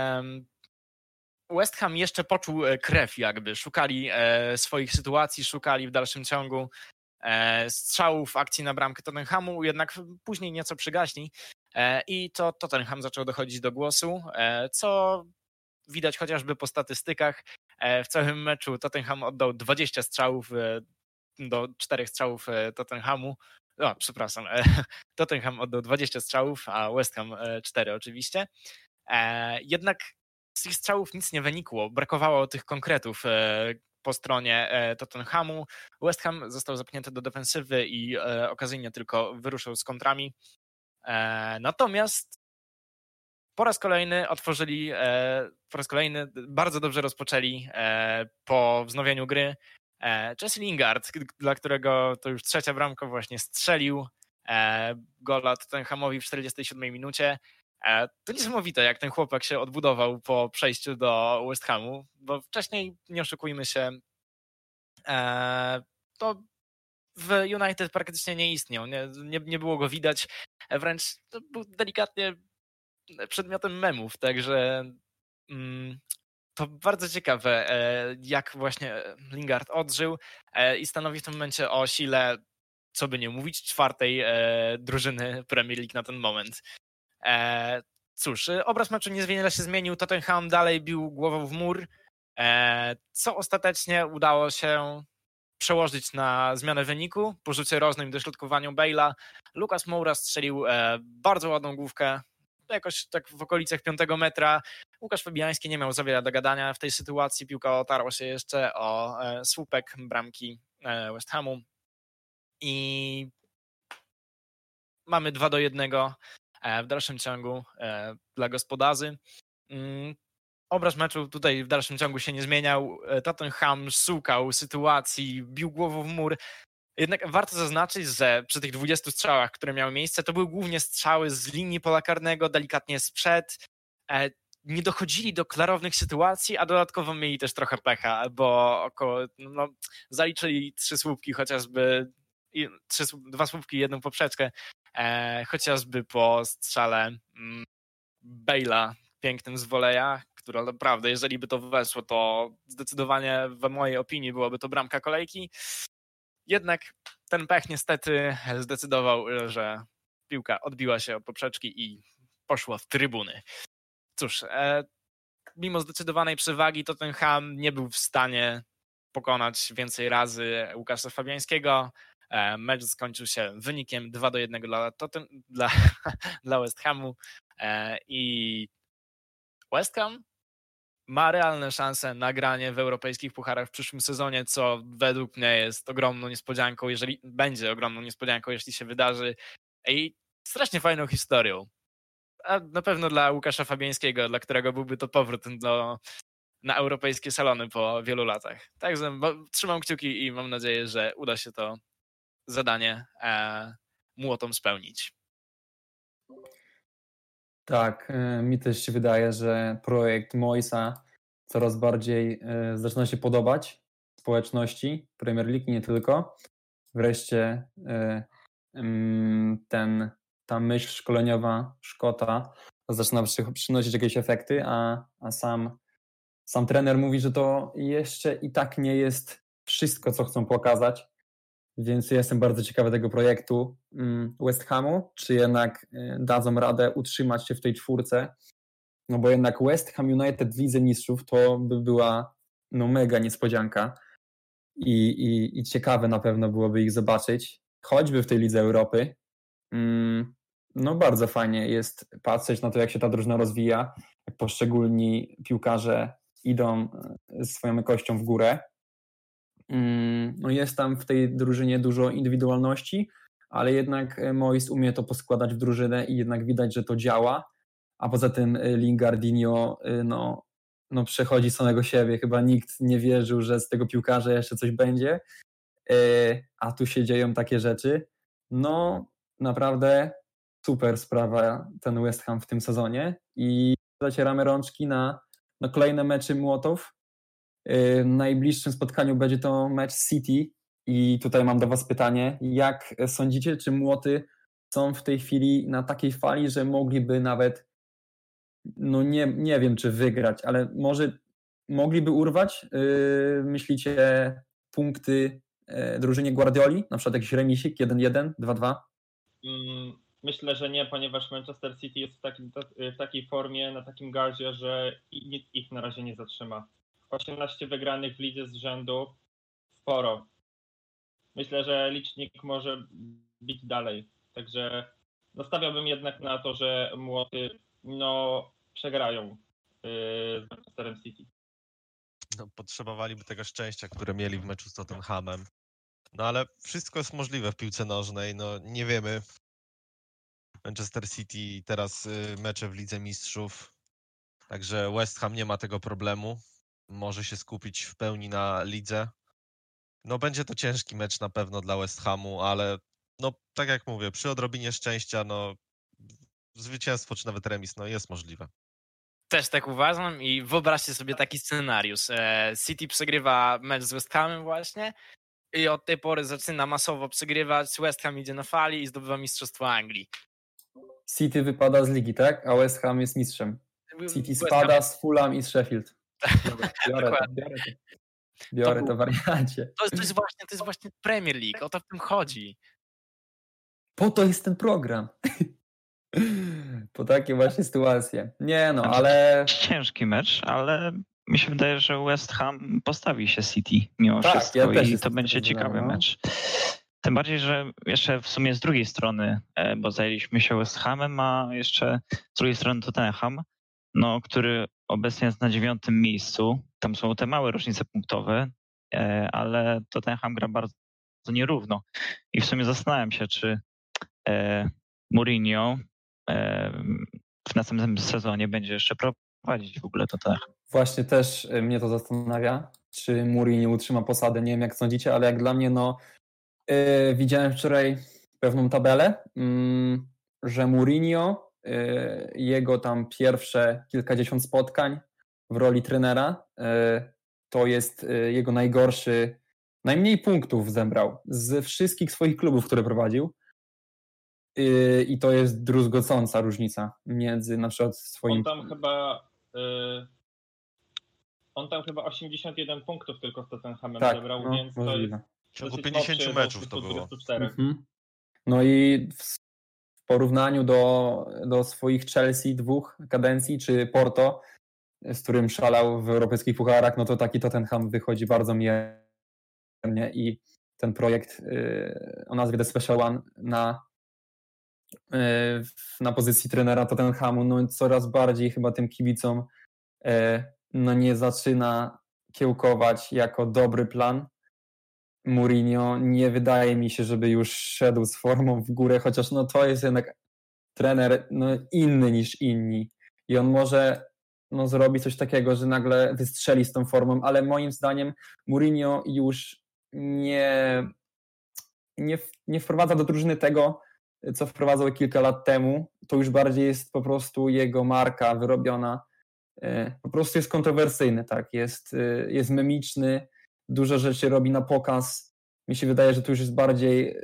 West Ham jeszcze poczuł krew jakby, szukali swoich sytuacji, szukali w dalszym ciągu strzałów, akcji na bramkę Tottenhamu, jednak później nieco przygaśni i to Tottenham zaczął dochodzić do głosu, co widać chociażby po statystykach. E, w całym meczu Tottenham oddał 20 strzałów e, do czterech strzałów e, Tottenhamu. O, przepraszam. [LAUGHS] Tottenham oddał 20 strzałów, a West Ham 4 oczywiście. Jednak z tych strzałów nic nie wynikło. Brakowało tych konkretów po stronie Tottenhamu. West Ham został zapchnięty do defensywy i okazyjnie tylko wyruszył z kontrami. Natomiast po raz kolejny otworzyli, e, po raz kolejny bardzo dobrze rozpoczęli e, po wznowieniu gry. E, Jesse Lingard, dla którego to już trzecia bramka właśnie strzelił gola Tottenhamowi w 47 minucie. To niesamowite, jak ten chłopak się odbudował po przejściu do West Hamu, bo wcześniej, nie oszukujmy się, to w United praktycznie nie istniał, nie, nie, nie było go widać, wręcz był delikatnie przedmiotem memów, także mm, to bardzo ciekawe, e, jak właśnie Lingard odżył e, i stanowi w tym momencie o sile, co by nie mówić, czwartej e, drużyny Premier League na ten moment. Cóż, obraz meczu niewiele się zmienił, Tottenham dalej bił głową w mur, co ostatecznie udało się przełożyć na zmianę wyniku, po rzucie rożnym dośrodkowaniu Bale'a. Lukas Moura strzelił bardzo ładną główkę, jakoś tak w okolicach piątego metra. Łukasz Fabiański nie miał za wiele do gadania w tej sytuacji. Piłka otarła się jeszcze o e, słupek bramki e, West Hamu. I mamy 2 do 1 e, w dalszym ciągu dla gospodarzy. Mm, obraz meczu tutaj w dalszym ciągu się nie zmieniał. Tottenham szukał sytuacji, bił głową w mur. Jednak warto zaznaczyć, że przy tych 20 strzałach, które miały miejsce, to były głównie strzały z linii pola karnego, delikatnie sprzed. E, nie dochodzili do klarownych sytuacji, a dodatkowo mieli też trochę pecha, bo około, no, zaliczyli trzy słupki chociażby, trzy, dwa słupki i jedną poprzeczkę, e, chociażby po strzale mm, Bale'a pięknym z woleja, która naprawdę, jeżeli by to weszło, to zdecydowanie w mojej opinii byłoby to bramka kolejki. Jednak ten pech niestety zdecydował, że piłka odbiła się od poprzeczki i poszła w trybuny. Cóż, e, mimo zdecydowanej przewagi Tottenham nie był w stanie pokonać więcej razy Łukasza Fabiańskiego. E, mecz skończył się wynikiem 2 do 1 dla, Totten, dla, [LAUGHS] dla West Hamu e, i West Ham ma realne szanse na granie w europejskich pucharach w przyszłym sezonie, co według mnie jest ogromną niespodzianką, jeżeli będzie ogromną niespodzianką, jeśli się wydarzy. I strasznie fajną historią. A na pewno dla Łukasza Fabiańskiego, dla którego byłby to powrót do, na europejskie salony po wielu latach. Także trzymam kciuki i mam nadzieję, że uda się to zadanie e, młotom spełnić. Tak, e, mi też się wydaje, że projekt Moisa coraz bardziej e, zaczyna się podobać społeczności Premier League nie tylko. Wreszcie e, ten, ta myśl szkoleniowa Szkota zaczyna przynosić jakieś efekty, a, a sam, sam trener mówi, że to jeszcze i tak nie jest wszystko, co chcą pokazać, więc jestem bardzo ciekawy tego projektu mm, West Hamu, czy jednak y, dadzą radę utrzymać się w tej czwórce. No bo jednak West Ham United w Lidze Mistrzów to by była no mega niespodzianka i, i, i ciekawe na pewno byłoby ich zobaczyć, choćby w tej Lidze Europy. Mm, no bardzo fajnie jest patrzeć na to, jak się ta drużyna rozwija, jak poszczególni piłkarze idą y, z swoją jakością w górę. Mm, no jest tam w tej drużynie dużo indywidualności, ale jednak e, Mois umie to poskładać w drużynę i jednak widać, że to działa. A poza tym e, Lingardinho e, no, no przechodzi samego siebie. Chyba nikt nie wierzył, że z tego piłkarza jeszcze coś będzie. A tu się dzieją takie rzeczy. No naprawdę super sprawa ten West Ham w tym sezonie i zacieramy rączki na, na kolejne mecze Młotów najbliższym spotkaniu będzie to mecz City i tutaj mam do Was pytanie, jak sądzicie, czy Młoty są w tej chwili na takiej fali, że mogliby nawet, no nie, nie wiem czy wygrać, ale może mogliby urwać, yy, myślicie, punkty yy, drużynie Guardioli, na przykład jakiś remisik 1-1, 2-2? Mm, myślę, że nie, ponieważ Manchester City jest w, takim, w takiej formie, na takim gazie, że nic ich na razie nie zatrzyma. 18 wygranych w lidze z rzędu, sporo. myślę, że licznik może bić dalej. Także nastawiałbym jednak na to, że młody no, przegrają yy, z Manchesterem City. No, potrzebowaliby tego szczęścia, które mieli w meczu z Tottenhamem. No ale wszystko jest możliwe w piłce nożnej. No nie wiemy. Manchester City teraz y, mecze w Lidze Mistrzów. Także West Ham nie ma tego problemu. Może się skupić w pełni na lidze. No będzie to ciężki mecz na pewno dla West Hamu, ale no tak jak mówię, przy odrobinie szczęścia, no zwycięstwo czy nawet remis, no jest możliwe. Też tak uważam i wyobraźcie sobie taki scenariusz. E, City przegrywa mecz z West Hamem właśnie i od tej pory zaczyna masowo przegrywać, West Ham idzie na fali i zdobywa Mistrzostwo Anglii. City wypada z ligi, tak? A West Ham jest mistrzem. City spada z Fulham i z Sheffield. Dobra, [LAUGHS] biorę to, Dokładnie. biorę to. Biorę był- to wariancie. To jest, to, jest właśnie, to jest właśnie Premier League, o to w tym chodzi. Po to jest ten program. [LAUGHS] Po takie właśnie sytuacje. Nie no, ale Ciężki mecz, ale mi się wydaje, że West Ham postawi się City mimo Tak, wszystko ja też i to będzie ciekawy no. mecz. Tym bardziej, że jeszcze w sumie z drugiej strony, e, bo zajęliśmy się West Hamem, a jeszcze z drugiej strony Tottenham, no, który obecnie jest na dziewiątym miejscu. Tam są te małe różnice punktowe, e, ale Tottenham gra bardzo nierówno. I w sumie zastanawiam się, czy e, Mourinho e, w następnym sezonie będzie jeszcze prowadzić w ogóle Tottenham. właśnie też mnie to zastanawia, czy Mourinho utrzyma posadę. Nie wiem jak sądzicie, ale jak dla mnie, no widziałem wczoraj pewną tabelę, mm, że Mourinho, jego tam pierwsze kilkadziesiąt spotkań w roli trenera, yy, to jest yy, jego najgorszy, najmniej punktów zebrał z wszystkich swoich klubów, które prowadził. Yy, I to jest druzgocąca różnica między na przykład swoim On tam chyba y, on tam chyba 81 punktów tylko z Tottenhamem tak, zebrał, no, więc to jest możliwe. W ciągu dosyć 50 mocny meczów to było. 24. Mhm. No i w w porównaniu do, do swoich Chelsea dwóch kadencji, czy Porto, z którym szalał w europejskich pucharach, no to taki Tottenham wychodzi bardzo miernie i ten projekt y, o nazwie The Special One na, y, na pozycji trenera Tottenhamu, no coraz bardziej chyba tym kibicom y, no nie zaczyna kiełkować jako dobry plan. Mourinho nie wydaje mi się, żeby już szedł z formą w górę, chociaż no to jest jednak trener no, inny niż inni i on może no, zrobi coś takiego, że nagle wystrzeli z tą formą, ale moim zdaniem Mourinho już nie, nie, nie wprowadza do drużyny tego, co wprowadzał kilka lat temu. To już bardziej jest po prostu jego marka wyrobiona. E, Po prostu jest kontrowersyjny, tak, jest, e, jest memiczny, dużo rzeczy robi na pokaz. Mi się wydaje, że to już jest bardziej,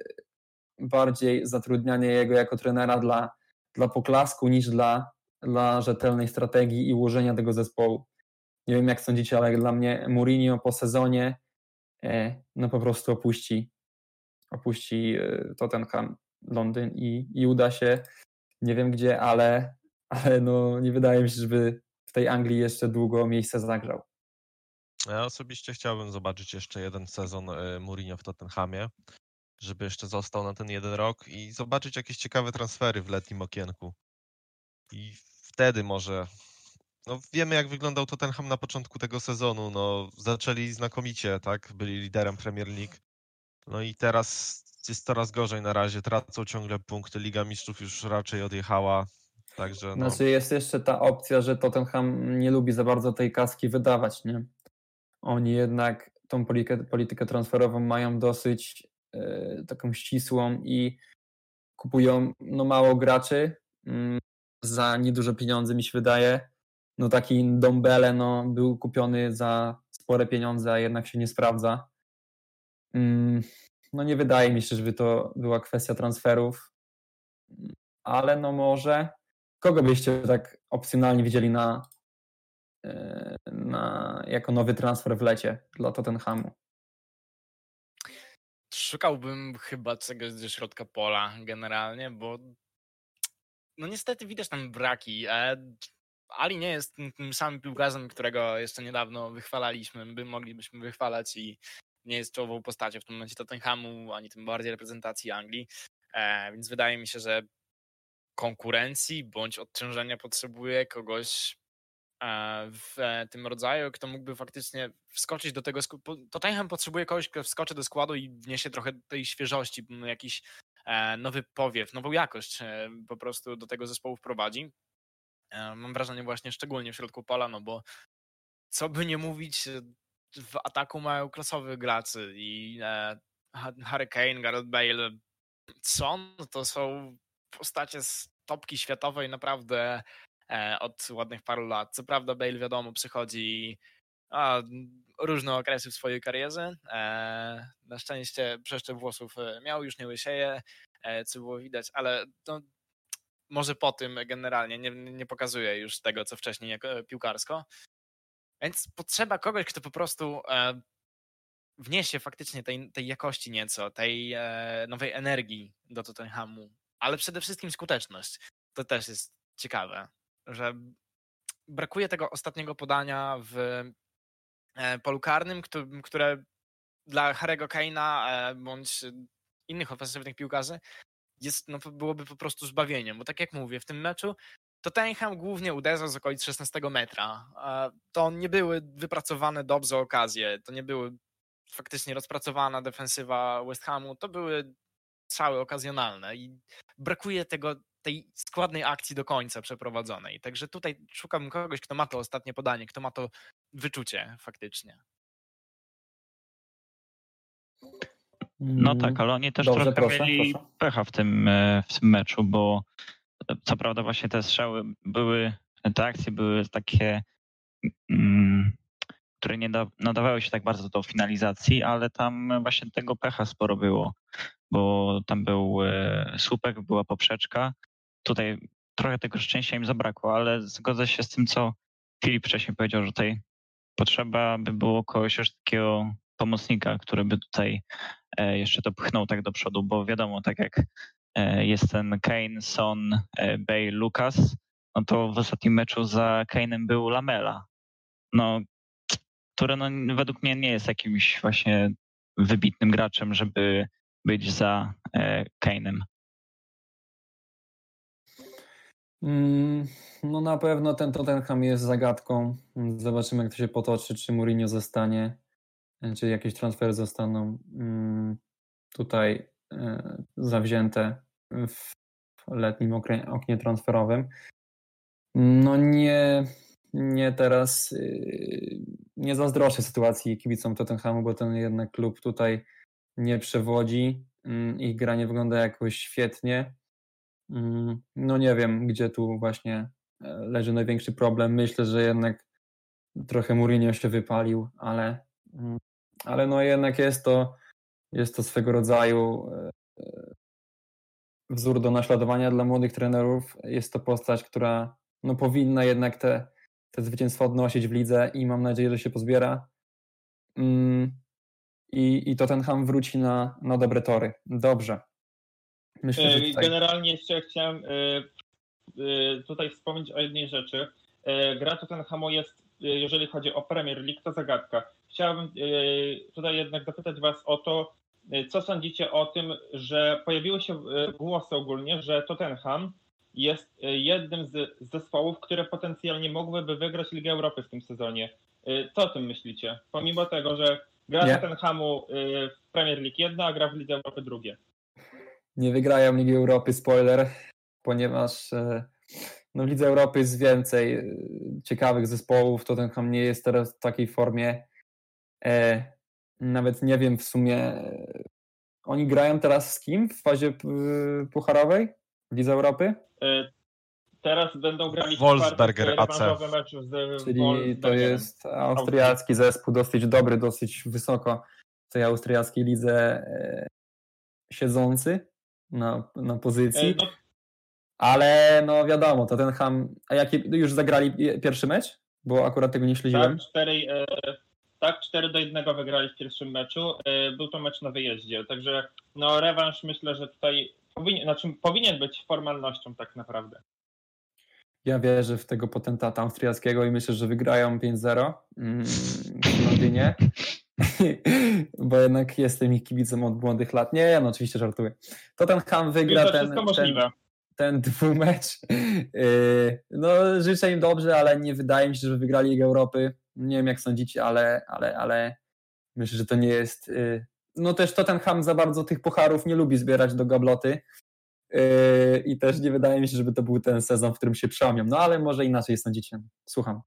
bardziej zatrudnianie jego jako trenera dla, dla poklasku niż dla, dla rzetelnej strategii i ułożenia tego zespołu. Nie wiem, jak sądzicie, ale dla mnie Mourinho po sezonie e, no po prostu opuści, opuści e, Tottenham Londyn i, i uda się nie wiem gdzie, ale, ale no nie wydaje mi się, żeby w tej Anglii jeszcze długo miejsce zagrzał. Ja osobiście chciałbym zobaczyć jeszcze jeden sezon y, Mourinho w Tottenhamie, żeby jeszcze został na ten jeden rok i zobaczyć jakieś ciekawe transfery w letnim okienku. I wtedy może. No wiemy, jak wyglądał Tottenham na początku tego sezonu. No, zaczęli znakomicie, tak? Byli liderem Premier League. No i teraz jest coraz gorzej na razie. Tracą ciągle punkty. Liga Mistrzów już raczej odjechała. Także no. Znaczy jest jeszcze ta opcja, że Tottenham nie lubi za bardzo tej kaski wydawać, nie? Oni jednak tą politykę, politykę transferową mają dosyć e, taką ścisłą i kupują no, mało graczy mm, za nieduże pieniądze, mi się wydaje. No taki Dombele no, był kupiony za spore pieniądze, a jednak się nie sprawdza. Mm, no nie wydaje mi się, żeby to była kwestia transferów, ale no może kogo byście tak opcjonalnie widzieli na, na, jako nowy transfer w lecie dla Tottenhamu? Szukałbym chyba czegoś ze środka pola generalnie, bo no niestety widać tam braki. E, Ali nie jest tym, samym piłkarzem, którego jeszcze niedawno wychwalaliśmy. My moglibyśmy wychwalać i nie jest czołową postacią w tym momencie Tottenhamu, ani tym bardziej reprezentacji Anglii, e, więc wydaje mi się, że konkurencji bądź odciążenia potrzebuje kogoś w tym rodzaju, kto mógłby faktycznie wskoczyć do tego. Tottenham potrzebuje kogoś, kto wskoczy do składu i wniesie trochę tej świeżości, jakiś e, nowy powiew, nową jakość e, po prostu do tego zespołu wprowadzi. E, mam wrażenie właśnie szczególnie w środku pola, no bo co by nie mówić, w ataku mają klasowych graczy i Harry Kane, Gareth Bale, Son to są postacie z topki światowej naprawdę E, od ładnych paru lat. Co prawda Bale wiadomo przychodzi a, różne okresy w swojej karierze. E, na szczęście przeszczep włosów e, miał, już nie łysieje, co było widać, ale to może po tym generalnie nie, nie pokazuje już tego, co wcześniej jako piłkarsko. Więc potrzeba kogoś, kto po prostu wniesie faktycznie tej, tej jakości nieco, tej nowej energii do Tottenhamu, ale przede wszystkim skuteczność. To też jest ciekawe że brakuje tego ostatniego podania w e, polu karnym, które dla Harry'ego Kane'a e, bądź innych ofensywnych piłkarzy jest, no, byłoby po prostu zbawieniem, bo tak jak mówię, w tym meczu to Tottenham głównie uderzał z okolic 16 metra. To nie były wypracowane dobrze okazje, to nie były faktycznie rozpracowana defensywa West Hamu, to były strzały okazjonalne i brakuje tego tej składnej akcji do końca przeprowadzonej. Także tutaj szukam kogoś, kto ma to ostatnie podanie, kto ma to wyczucie faktycznie. No tak, ale oni też Dobrze, trochę proszę, mieli proszę. pecha w tym, e, w tym meczu, bo e, co prawda właśnie te strzały były, te akcje były takie, mm, które nie nadawały się tak bardzo do finalizacji, ale tam właśnie tego pecha sporo było, bo tam był e, słupek, była poprzeczka, tutaj trochę tego szczęścia im zabrakło, ale zgodzę się z tym, co Filip wcześniej powiedział, że tutaj potrzeba by było kogoś już takiego pomocnika, który by tutaj e, jeszcze to pchnął tak do przodu, bo wiadomo, tak jak e, jest ten Kane, Son, e, Bale, Lucas, no to w ostatnim meczu za Kane'em był Lamela, no, który no, według mnie nie jest jakimś właśnie wybitnym graczem, żeby być za Kane'em. No na pewno ten Tottenham jest zagadką. Zobaczymy jak to się potoczy, czy Mourinho zostanie, czy jakieś transfery zostaną mm, tutaj e, zawzięte w letnim oknie transferowym. No nie, nie teraz y, nie zazdroszę sytuacji kibicom Tottenhamu, bo ten jednak klub tutaj nie przewodzi. Mm, ich gra nie wygląda jakoś świetnie. Mm, no nie wiem, gdzie tu właśnie e, leży największy problem. Myślę, że jednak trochę Mourinho się wypalił, ale, mm, ale no jednak jest to, jest to swego rodzaju e, e, wzór do naśladowania dla młodych trenerów. Jest to postać, która no powinna jednak te, te zwycięstwa odnosić w lidze i mam nadzieję, że się pozbiera. Mm, I, i Tottenham wróci na, na dobre tory. Dobrze. Myślę, że e, tutaj... Generalnie jeszcze chciałem e, e, tutaj wspomnieć o jednej rzeczy. Gra Tottenhamu jest, jeżeli chodzi o Premier League, to zagadka. Chciałbym tutaj jednak zapytać Was o to, co sądzicie o tym, że pojawiły się głosy ogólnie, że Tottenham jest jednym z zespołów, które potencjalnie mogłyby wygrać Ligę Europy w tym sezonie. Co o tym myślicie? Pomimo tego, że gra. Tottenhamu w Premier League jedna, a gra w Lidze Europy drugie nie wygrają Ligi Europy, spoiler, ponieważ e, no, w Lidze Europy jest więcej e, ciekawych zespołów. Tottenham nie jest teraz w takiej formie. E, nawet nie wiem w sumie. Oni grają teraz z kim w fazie pucharowej w Lidze Europy? Teraz będą grali Wolfsberger AC. Czyli to jest austriacki zespół, dosyć dobry, dosyć wysoko w tej austriackiej lidze siedzący na, na pozycji. No. Ale no wiadomo, to ten Ham. A jaki już zagrali pierwszy mecz? Bo akurat tego nie śledziłem. Tak, 4, e, tak, 4 do 1 wygrali w pierwszym meczu. E, był to mecz na wyjeździe, także no rewanż myślę, że tutaj powinien, znaczy, powinien być formalnością tak naprawdę. Ja wierzę w tego potentata austriackiego i myślę, że wygrają 5-0 mm, w Londynie. [LAUGHS] bo jednak jestem ich kibicem od młodych lat. Nie, no oczywiście żartuję. To ten Ham wygra to ten, ten, ten dwumecz. Yy, [LAUGHS] No życzę im dobrze, ale nie wydaje mi się, że wygrali Ligę Europy. Nie wiem jak sądzicie, ale, ale, ale myślę, że to nie jest... yy, No też to ten Ham za bardzo tych pucharów nie lubi zbierać do gabloty. Yy, I też nie wydaje mi się, żeby to był ten sezon, w którym się przełamią. No ale może inaczej sądzicie. Słucham.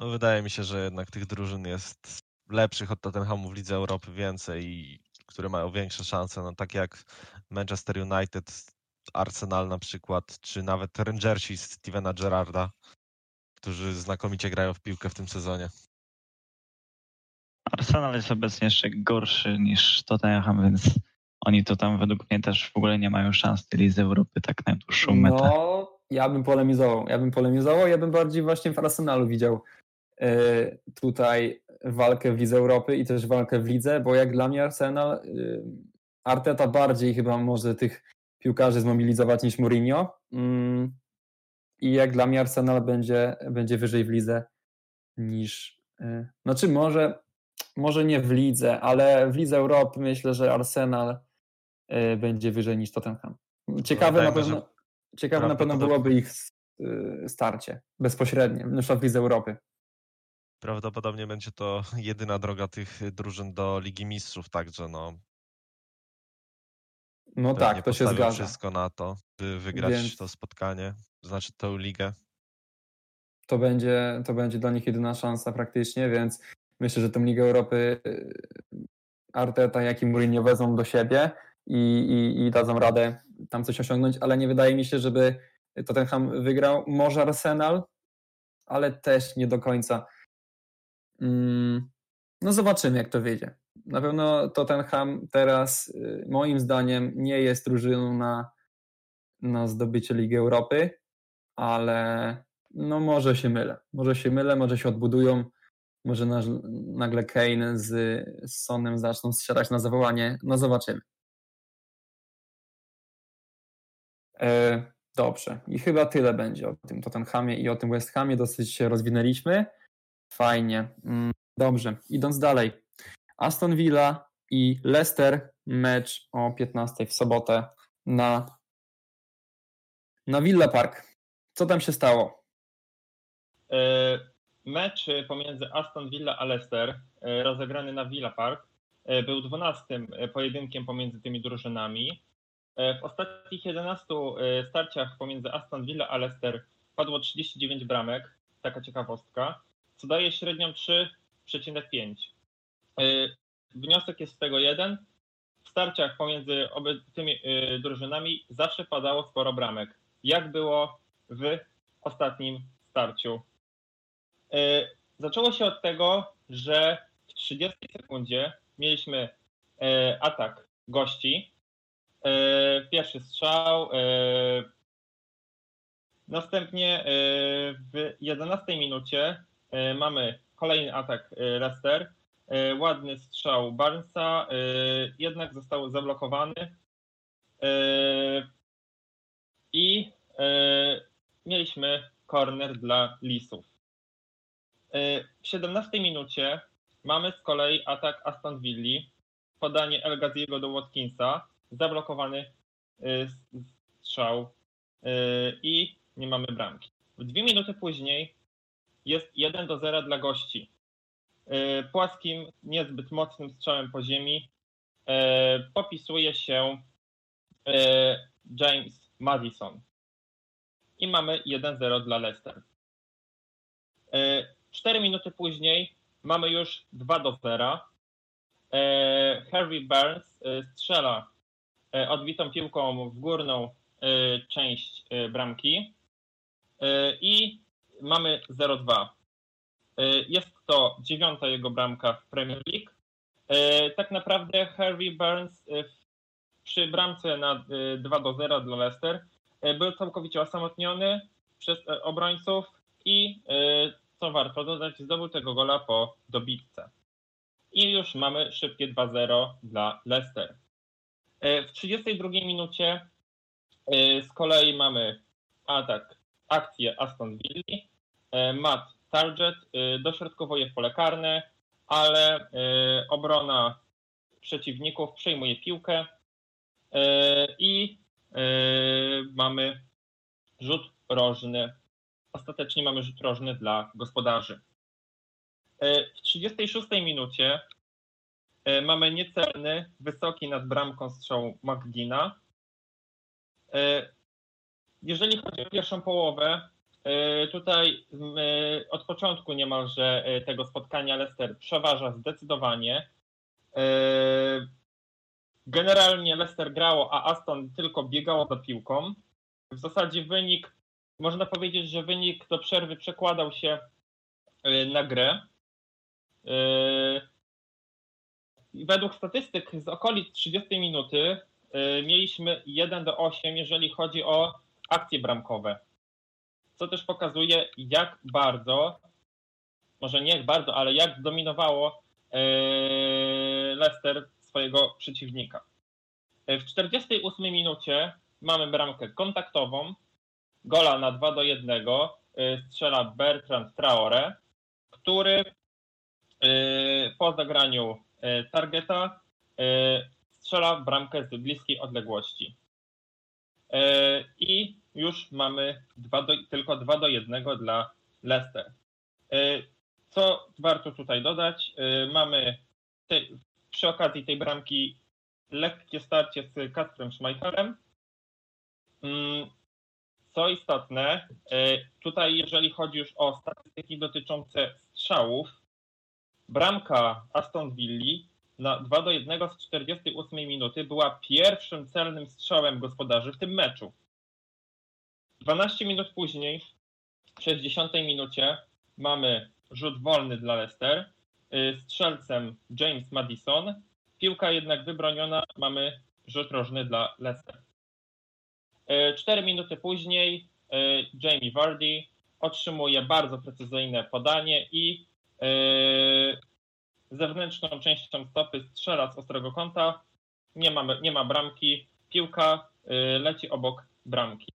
No, wydaje mi się, że jednak tych drużyn jest lepszych od Tottenhamu w Lidze Europy więcej, i które mają większe szanse, no tak jak Manchester United, Arsenal na przykład, czy nawet Rangersi Stevena Gerrarda, którzy znakomicie grają w piłkę w tym sezonie. Arsenal jest obecnie jeszcze gorszy niż Tottenham, więc oni to tam według mnie też w ogóle nie mają szans w tej Lidze Europy tak na dłuższą metę. No, ja bym polemizował. Ja bym polemizował, ja bym bardziej właśnie w Arsenalu widział tutaj walkę w Lidze Europy i też walkę w Lidze, bo jak dla mnie Arsenal, e, Arteta bardziej chyba może tych piłkarzy zmobilizować niż Mourinho Mm, i jak dla mnie Arsenal będzie, będzie wyżej w Lidze niż, e, znaczy może, może nie w Lidze, ale w Lidze Europy myślę, że Arsenal e, będzie wyżej niż Tottenham. Ciekawe na pewno, ciekawe na pewno prawdopodobnie- byłoby ich y, starcie bezpośrednie, na przykład w Lidze Europy. Prawdopodobnie będzie to [LAUGHS] jedyna droga tych drużyn do Ligi Mistrzów, także no No tak, to się zgadza. wszystko na to, by wygrać Więc- to spotkanie, znaczy tą ligę. To będzie, to będzie dla nich jedyna szansa praktycznie, więc myślę, że tą Ligę Europy y, Arteta, jak i Mourinho wezmą do siebie i, i, i dadzą radę tam coś osiągnąć, ale nie wydaje mi się, żeby Tottenham wygrał. Może Arsenal, ale też nie do końca. Mm, No zobaczymy, jak to wyjdzie. Na pewno Tottenham teraz, y, moim zdaniem, nie jest drużyną na, na zdobycie Ligi Europy, ale no może się mylę. Może się mylę, może się odbudują, może naż- nagle Kane z, z Sonem zaczną strzelać na zawołanie. No zobaczymy. E, dobrze. I chyba tyle będzie o tym Tottenhamie i o tym West Hamie. Dosyć się rozwinęliśmy. Fajnie. Mm, Dobrze. Idąc dalej. Aston Villa i Leicester. Mecz o 15 w sobotę na, na Villa Park. Co tam się stało? E, Mecz pomiędzy Aston Villa a Leicester, e, rozegrany na Villa Park, e, był 12 pojedynkiem pomiędzy tymi drużynami. W ostatnich 11 e, starciach pomiędzy Aston Villa a Leicester padło 39 bramek, taka ciekawostka, co daje średnią 3,5. E, Wniosek jest z tego jeden. W starciach pomiędzy tymi e, drużynami zawsze padało sporo bramek. Jak było w ostatnim starciu? E, Zaczęło się od tego, że w 30 sekundzie mieliśmy atak gości. Pierwszy strzał. Następnie w 11 minucie mamy kolejny atak e, Leicester. E, Ładny strzał Barnesa, e, jednak został zablokowany. E, I e, mieliśmy corner dla Lisów. E, W 17 minucie mamy z kolei atak Aston Villa, podanie El Ghaziego do Watkinsa, zablokowany e, strzał e, i nie mamy bramki. W dwie minuty później jest 1 do 0 dla gości. E, Płaskim, niezbyt mocnym strzałem po ziemi e, popisuje się e, James Madison. I mamy 1-0 dla Leicester. E, 4 minuty później mamy już 2 do 0. E, Harvey Barnes e, strzela odbitą piłką w górną część bramki i mamy 0-2. E, Jest to dziewiąta jego bramka w Premier League. E, Tak naprawdę Harvey Barnes e, przy bramce na e, 2 do 0 dla Leicester był całkowicie osamotniony przez obrońców i co warto dodać, zdobył tego gola po dobitce. I już mamy szybkie 2-0 dla Leicester. W 32 minucie z kolei mamy atak, akcję Aston Villa. E, Matt Target e, dośrodkowuje pole karne. ale obrona przeciwników przejmuje piłkę i mamy rzut rożny. Ostatecznie mamy rzut rożny dla gospodarzy. W 36 minucie mamy niecelny, wysoki nad bramką strzał McGina. Jeżeli chodzi o pierwszą połowę, tutaj od początku niemalże tego spotkania Leicester przeważa zdecydowanie. Generalnie Leicester grało, a Aston tylko biegało za piłką. W zasadzie wynik, można powiedzieć, że wynik do przerwy przekładał się na grę. Według statystyk z okolic 30 minuty mieliśmy 1 do 8, jeżeli chodzi o akcje bramkowe. Co też pokazuje, jak bardzo, może nie jak bardzo, ale jak zdominowało Leicester swojego przeciwnika. W 48 minucie mamy bramkę kontaktową, gola na 2 do 1 strzela Bertrand Traore, który po zagraniu targeta strzela bramkę z bliskiej odległości. I już mamy do, tylko 2 do 1 dla Leicester. Co warto tutaj dodać? Mamy te, przy okazji tej bramki lekkie starcie z Kasprem Schmeichelem. Mm, co istotne, tutaj jeżeli chodzi już o statystyki dotyczące strzałów, bramka Aston Villa na 2 do 1 z 48 minuty była pierwszym celnym strzałem gospodarzy w tym meczu. 12 minut później, w 60 minucie, mamy rzut wolny dla Leicester. Strzelcem James Madison. Piłka jednak wybroniona, mamy rzut rożny dla Leicester. 4 minuty później Jamie Vardy otrzymuje bardzo precyzyjne podanie i zewnętrzną częścią stopy strzela z ostrego kąta. Nie ma, nie ma bramki. Piłka leci obok bramki.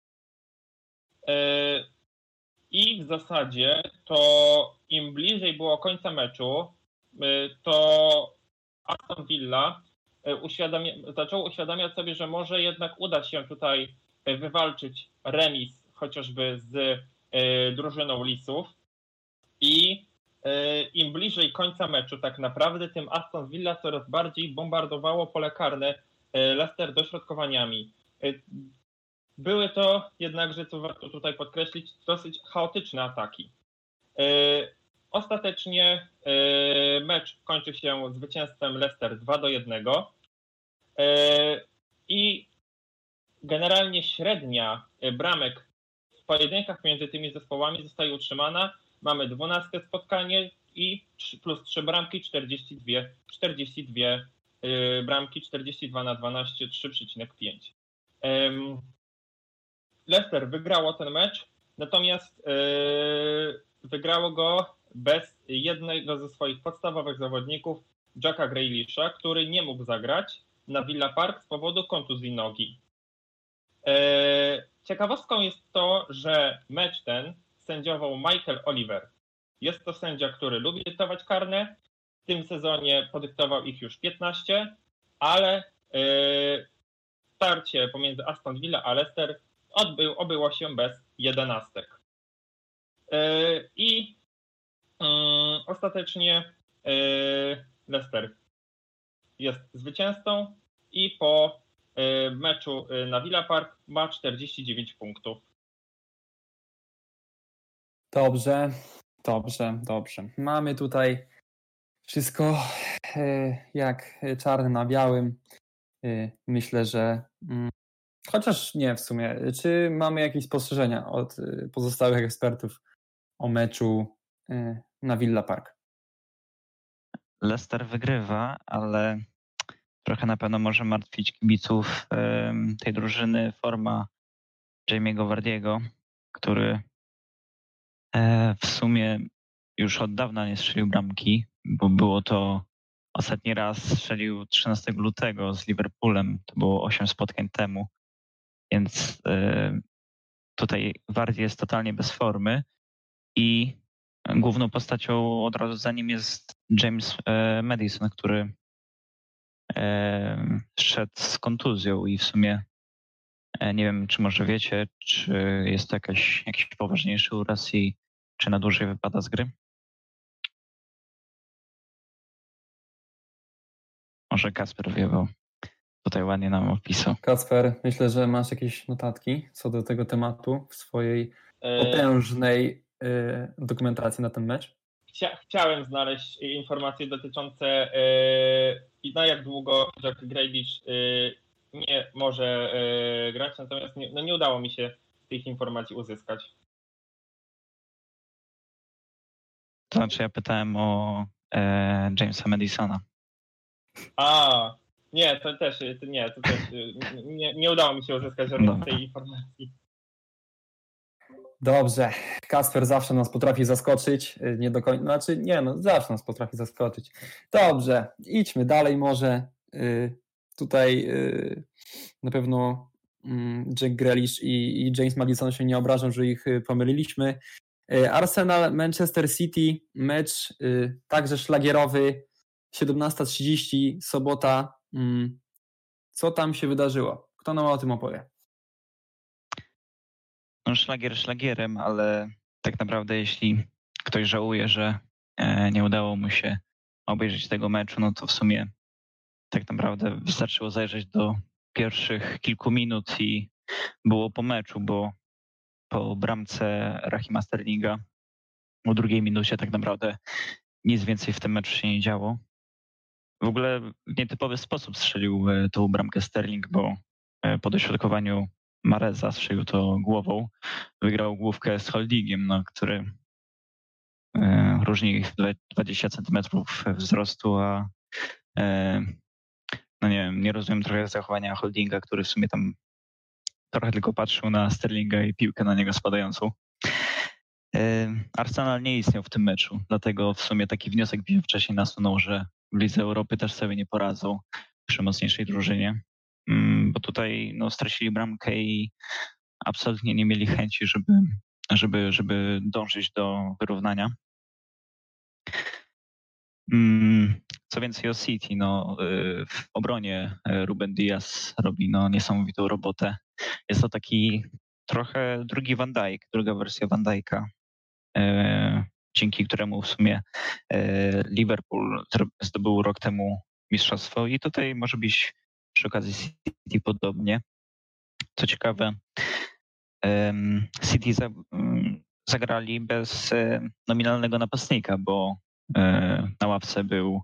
I w zasadzie to im bliżej było końca meczu, to Aston Villa uświadamia, zaczął uświadamiać sobie, że może jednak uda się tutaj wywalczyć remis chociażby z drużyną Lisów. I im bliżej końca meczu tak naprawdę, tym Aston Villa coraz bardziej bombardowało pole karne Leicester dośrodkowaniami. Były to jednakże, co warto tutaj podkreślić, dosyć chaotyczne ataki. Ostatecznie mecz kończy się zwycięstwem Leicester 2 do 1. I generalnie średnia bramek w pojedynkach między tymi zespołami zostaje utrzymana. Mamy 12 spotkanie i plus 3 bramki, 42, 42 bramki, 42 na 12, 3,5. Leicester wygrało ten mecz, natomiast wygrało go bez jednego ze swoich podstawowych zawodników, Jacka Grealisha, który nie mógł zagrać na Villa Park z powodu kontuzji nogi. Ciekawostką jest to, że mecz ten sędziował Michael Oliver. Jest to sędzia, który lubi dyktować karne. W tym sezonie podyktował ich już 15, ale starcie pomiędzy Aston Villa a Leicester odbył, obyło się bez jedenastek. I ostatecznie Leicester jest zwycięzcą i po meczu na Villa Park ma 49 punktów. Dobrze, dobrze, dobrze. Mamy tutaj wszystko jak czarny na białym. Myślę, że mm, chociaż nie w sumie. Czy mamy jakieś spostrzeżenia od pozostałych ekspertów o meczu na Villa Park? Leicester wygrywa, ale trochę na pewno może martwić kibiców tej drużyny forma Jamie'ego Wardiego, który e, w sumie już od dawna nie strzelił bramki, bo było to ostatni raz strzelił 13 lutego z Liverpoolem, to było 8 spotkań temu, więc e, tutaj Wardy jest totalnie bez formy i główną postacią od razu za nim jest James e, Madison, który e, szedł z kontuzją i w sumie e, nie wiem, czy może wiecie, czy jest to jakaś, jakiś poważniejszy uraz i czy na dłużej wypada z gry? Może Kasper wie, bo tutaj ładnie nam opisał. Kacper, myślę, że masz jakieś notatki co do tego tematu w swojej E, potężnej y, dokumentacji na ten mecz. chcia, chciałem znaleźć informacje dotyczące e, i na jak długo Jack Grealish e, nie może e, grać, natomiast nie, no nie udało mi się tych informacji uzyskać. To znaczy ja pytałem o e, Jamesa Madisona. A, nie, to też, to nie, to też e, nie, nie udało mi się uzyskać żadnej Dobra. tej informacji. Dobrze, Kasper zawsze nas potrafi zaskoczyć, y, nie do końca, znaczy nie, no zawsze nas potrafi zaskoczyć. Dobrze, idźmy dalej może. Y, Tutaj y, na pewno mm, Jack Grealish i, James Madison się nie obrażą, że ich y, pomyliliśmy. Y, Arsenal, Manchester City, mecz także szlagierowy, 17.30, sobota. Mm, Co tam się wydarzyło? Kto nam o tym opowie? No szlagier szlagierem, ale tak naprawdę jeśli ktoś żałuje, że e, nie udało mu się obejrzeć tego meczu, no to w sumie tak naprawdę wystarczyło zajrzeć do pierwszych kilku minut i było po meczu, bo po bramce Rahima Sterlinga o drugiej minucie tak naprawdę nic więcej w tym meczu się nie działo. W ogóle w nietypowy sposób strzelił e, tą bramkę Sterling, bo e, po dośrodkowaniu Mareza strzelił to głową. Wygrał główkę z Holdingiem, no, który e, różni ich dwa- 20 centymetrów wzrostu, a no nie wiem, nie rozumiem trochę zachowania Holdinga, który w sumie tam trochę tylko patrzył na Sterlinga i piłkę na niego spadającą. E, Arsenal nie istniał w tym meczu, dlatego w sumie taki wniosek mi wcześniej nasunął, że w Lidze Europy też sobie nie poradzą przy mocniejszej drużynie, Mm, bo tutaj no, stracili bramkę i absolutnie nie mieli chęci, żeby, żeby, żeby dążyć do wyrównania. Mm, Co więcej o City, no, y, w obronie y, Ruben Diaz robi no, niesamowitą robotę. Jest to taki trochę drugi Van Dijk, druga wersja Van Dijk'a, y, dzięki któremu w sumie Liverpool zdobył rok temu mistrzostwo i tutaj może być przy okazji City podobnie. Co ciekawe, City mm, zagrali bez nominalnego napastnika, bo na ławce był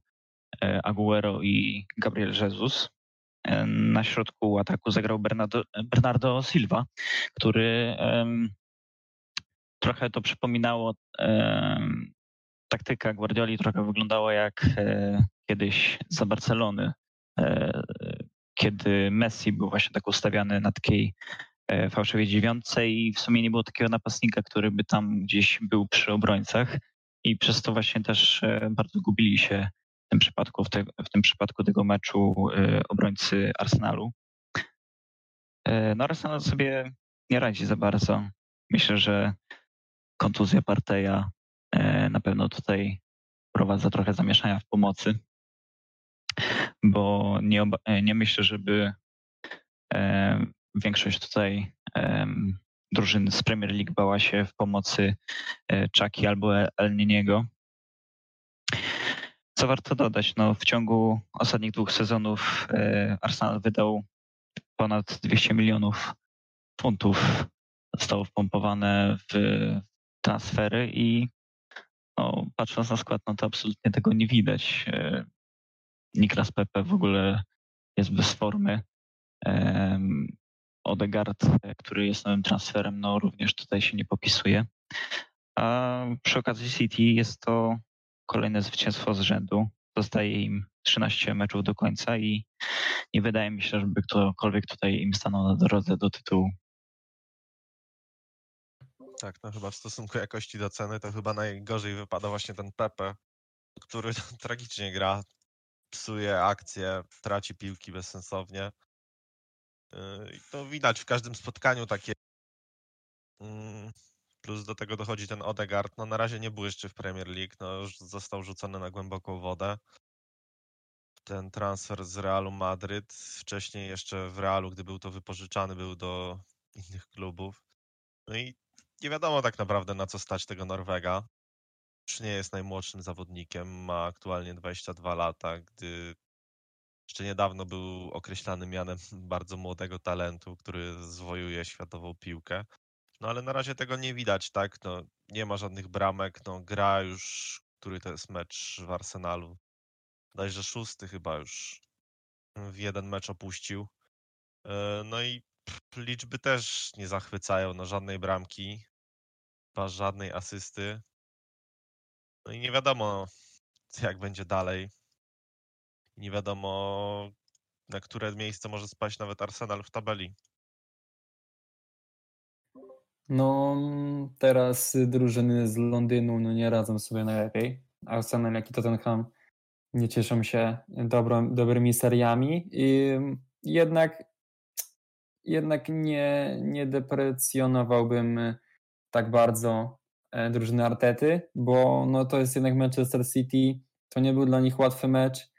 e, Aguero i Gabriel Jesus. E, Na środku ataku zagrał Bernardo, Bernardo Silva, który trochę to przypominało taktyka Guardioli trochę wyglądała jak e, kiedyś za Barcelony, e, kiedy Messi był właśnie tak ustawiany na takiej e, fałszywej dziewiątce i w sumie nie było takiego napastnika, który by tam gdzieś był przy obrońcach i przez to właśnie też e, bardzo gubili się w tym przypadku, w, te, w tym przypadku tego meczu e, obrońcy Arsenalu. E, No Arsenal sobie nie radzi za bardzo. Myślę, że kontuzja Parteja na pewno tutaj wprowadza trochę zamieszania w pomocy, bo nie, nie myślę, żeby większość tutaj em, drużyn z Premier League bała się w pomocy e, Chucky albo El Niniego. Co warto dodać, no w ciągu ostatnich dwóch sezonów e, Arsenal wydał ponad 200 milionów funtów. Zostało wpompowane w transfery i no, patrząc na skład, no to absolutnie tego nie widać. E, Niklas Pepe w ogóle jest bez formy. Em, Odegaard, e, który jest nowym transferem, no również tutaj się nie popisuje. A przy okazji City jest to kolejne zwycięstwo z rzędu. Zostaje im 13 meczów do końca i nie wydaje mi się, żeby ktokolwiek tutaj im stanął na drodze do tytułu. Tak, no chyba w stosunku jakości do ceny to chyba najgorzej wypada właśnie ten Pepe, który [LAUGHS] tragicznie gra, psuje akcje, traci piłki bezsensownie. Yy, I to widać w każdym spotkaniu takie, mm, Plus do tego dochodzi ten Odegaard. No na razie nie był jeszcze w Premier League, no już został rzucony na głęboką wodę. Ten transfer z Realu Madryt, wcześniej jeszcze w Realu, gdy był to wypożyczany, był do innych klubów. No i nie wiadomo tak naprawdę na co stać tego Norwega. Już nie jest najmłodszym zawodnikiem, ma aktualnie 22 lata, gdy jeszcze niedawno był określany mianem [LAUGHS] bardzo młodego talentu, który zwojuje światową piłkę. No ale na razie tego nie widać, tak? No, nie ma żadnych bramek, no gra już, który to jest mecz w Arsenalu. Dajże szósty chyba już w jeden mecz opuścił. E, no i liczby też nie zachwycają, no żadnej bramki, chyba żadnej asysty. No i nie wiadomo, jak będzie dalej. Nie wiadomo, na które miejsce może spaść nawet Arsenal w tabeli. No, teraz drużyny z Londynu no, nie radzą sobie najlepiej. Arsenal, jak i Tottenham nie cieszą się dobro, dobrymi seriami. I jednak, jednak nie, nie deprecjonowałbym tak bardzo e, drużyny Artety, bo no, to jest jednak Manchester City. To nie był dla nich łatwy mecz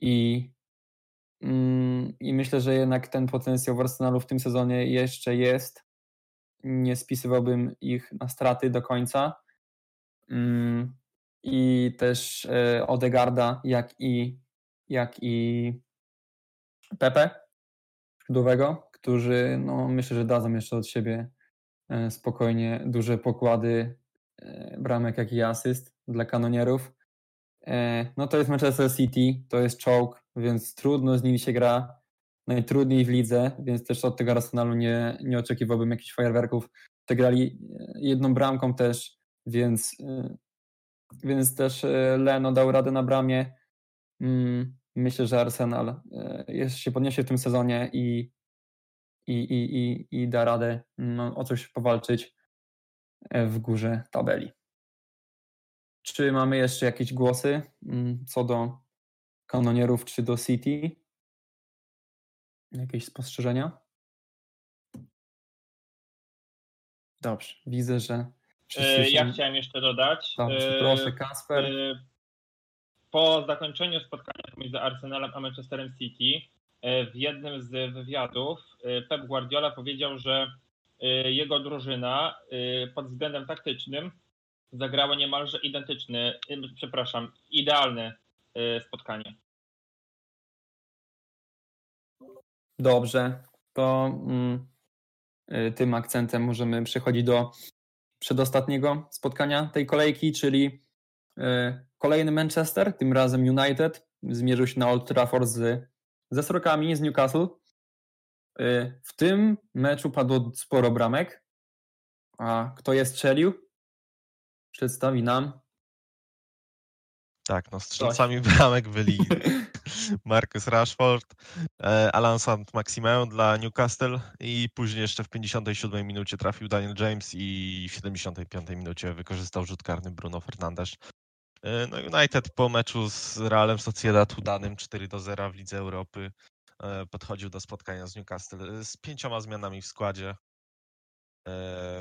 i, mm, i myślę, że jednak ten potencjał w Arsenalu w tym sezonie jeszcze jest nie spisywałbym ich na straty do końca. Mm, I też e, Odegarda, jak i, jak i Pepe skrzydłowego, którzy no, myślę, że dadzą jeszcze od siebie e, spokojnie duże pokłady e, bramek, jak i asyst dla kanonierów. No to jest Manchester City, to jest czołg, więc trudno z nimi się gra najtrudniej w lidze, więc też od tego Arsenalu nie, nie oczekiwałbym jakichś fajerwerków. Przegrali e, jedną bramką też, więc, e, więc też e, Leno dał radę na bramie. Mm, myślę, że Arsenal jeszcze się podniesie w tym sezonie i, i, i, i, i da radę no, o coś powalczyć w górze tabeli. Czy mamy jeszcze jakieś głosy mm, co do kanonierów czy do City? Jakieś spostrzeżenia? Dobrze, widzę, że. E, ja chciałem jeszcze dodać. Dobrze, proszę, Kasper. E, po zakończeniu spotkania pomiędzy Arsenalem a Manchesterem City, e, w jednym z wywiadów Pep Guardiola powiedział, że jego drużyna pod względem taktycznym zagrała niemalże identyczny, przepraszam, idealne spotkanie. Dobrze, to mm, y, tym akcentem możemy przechodzić do przedostatniego spotkania tej kolejki, czyli y, kolejny Manchester, tym razem United, zmierzył się na Old Trafford z, ze Srokami z Newcastle. Y, w tym meczu padło sporo bramek. A kto je strzelił? Przedstawi nam tak, no strzelcami [LAUGHS] bramek byli Marcus Rashford, e, Alan St. Maximeum dla Newcastle i później jeszcze w 57 minucie trafił Daniel James i w 75 minucie wykorzystał rzut karny Bruno Fernandes. E, no United po meczu z Realem Sociedad udanym 4 do 0 w Lidze Europy e, podchodził do spotkania z Newcastle z pięcioma zmianami w składzie.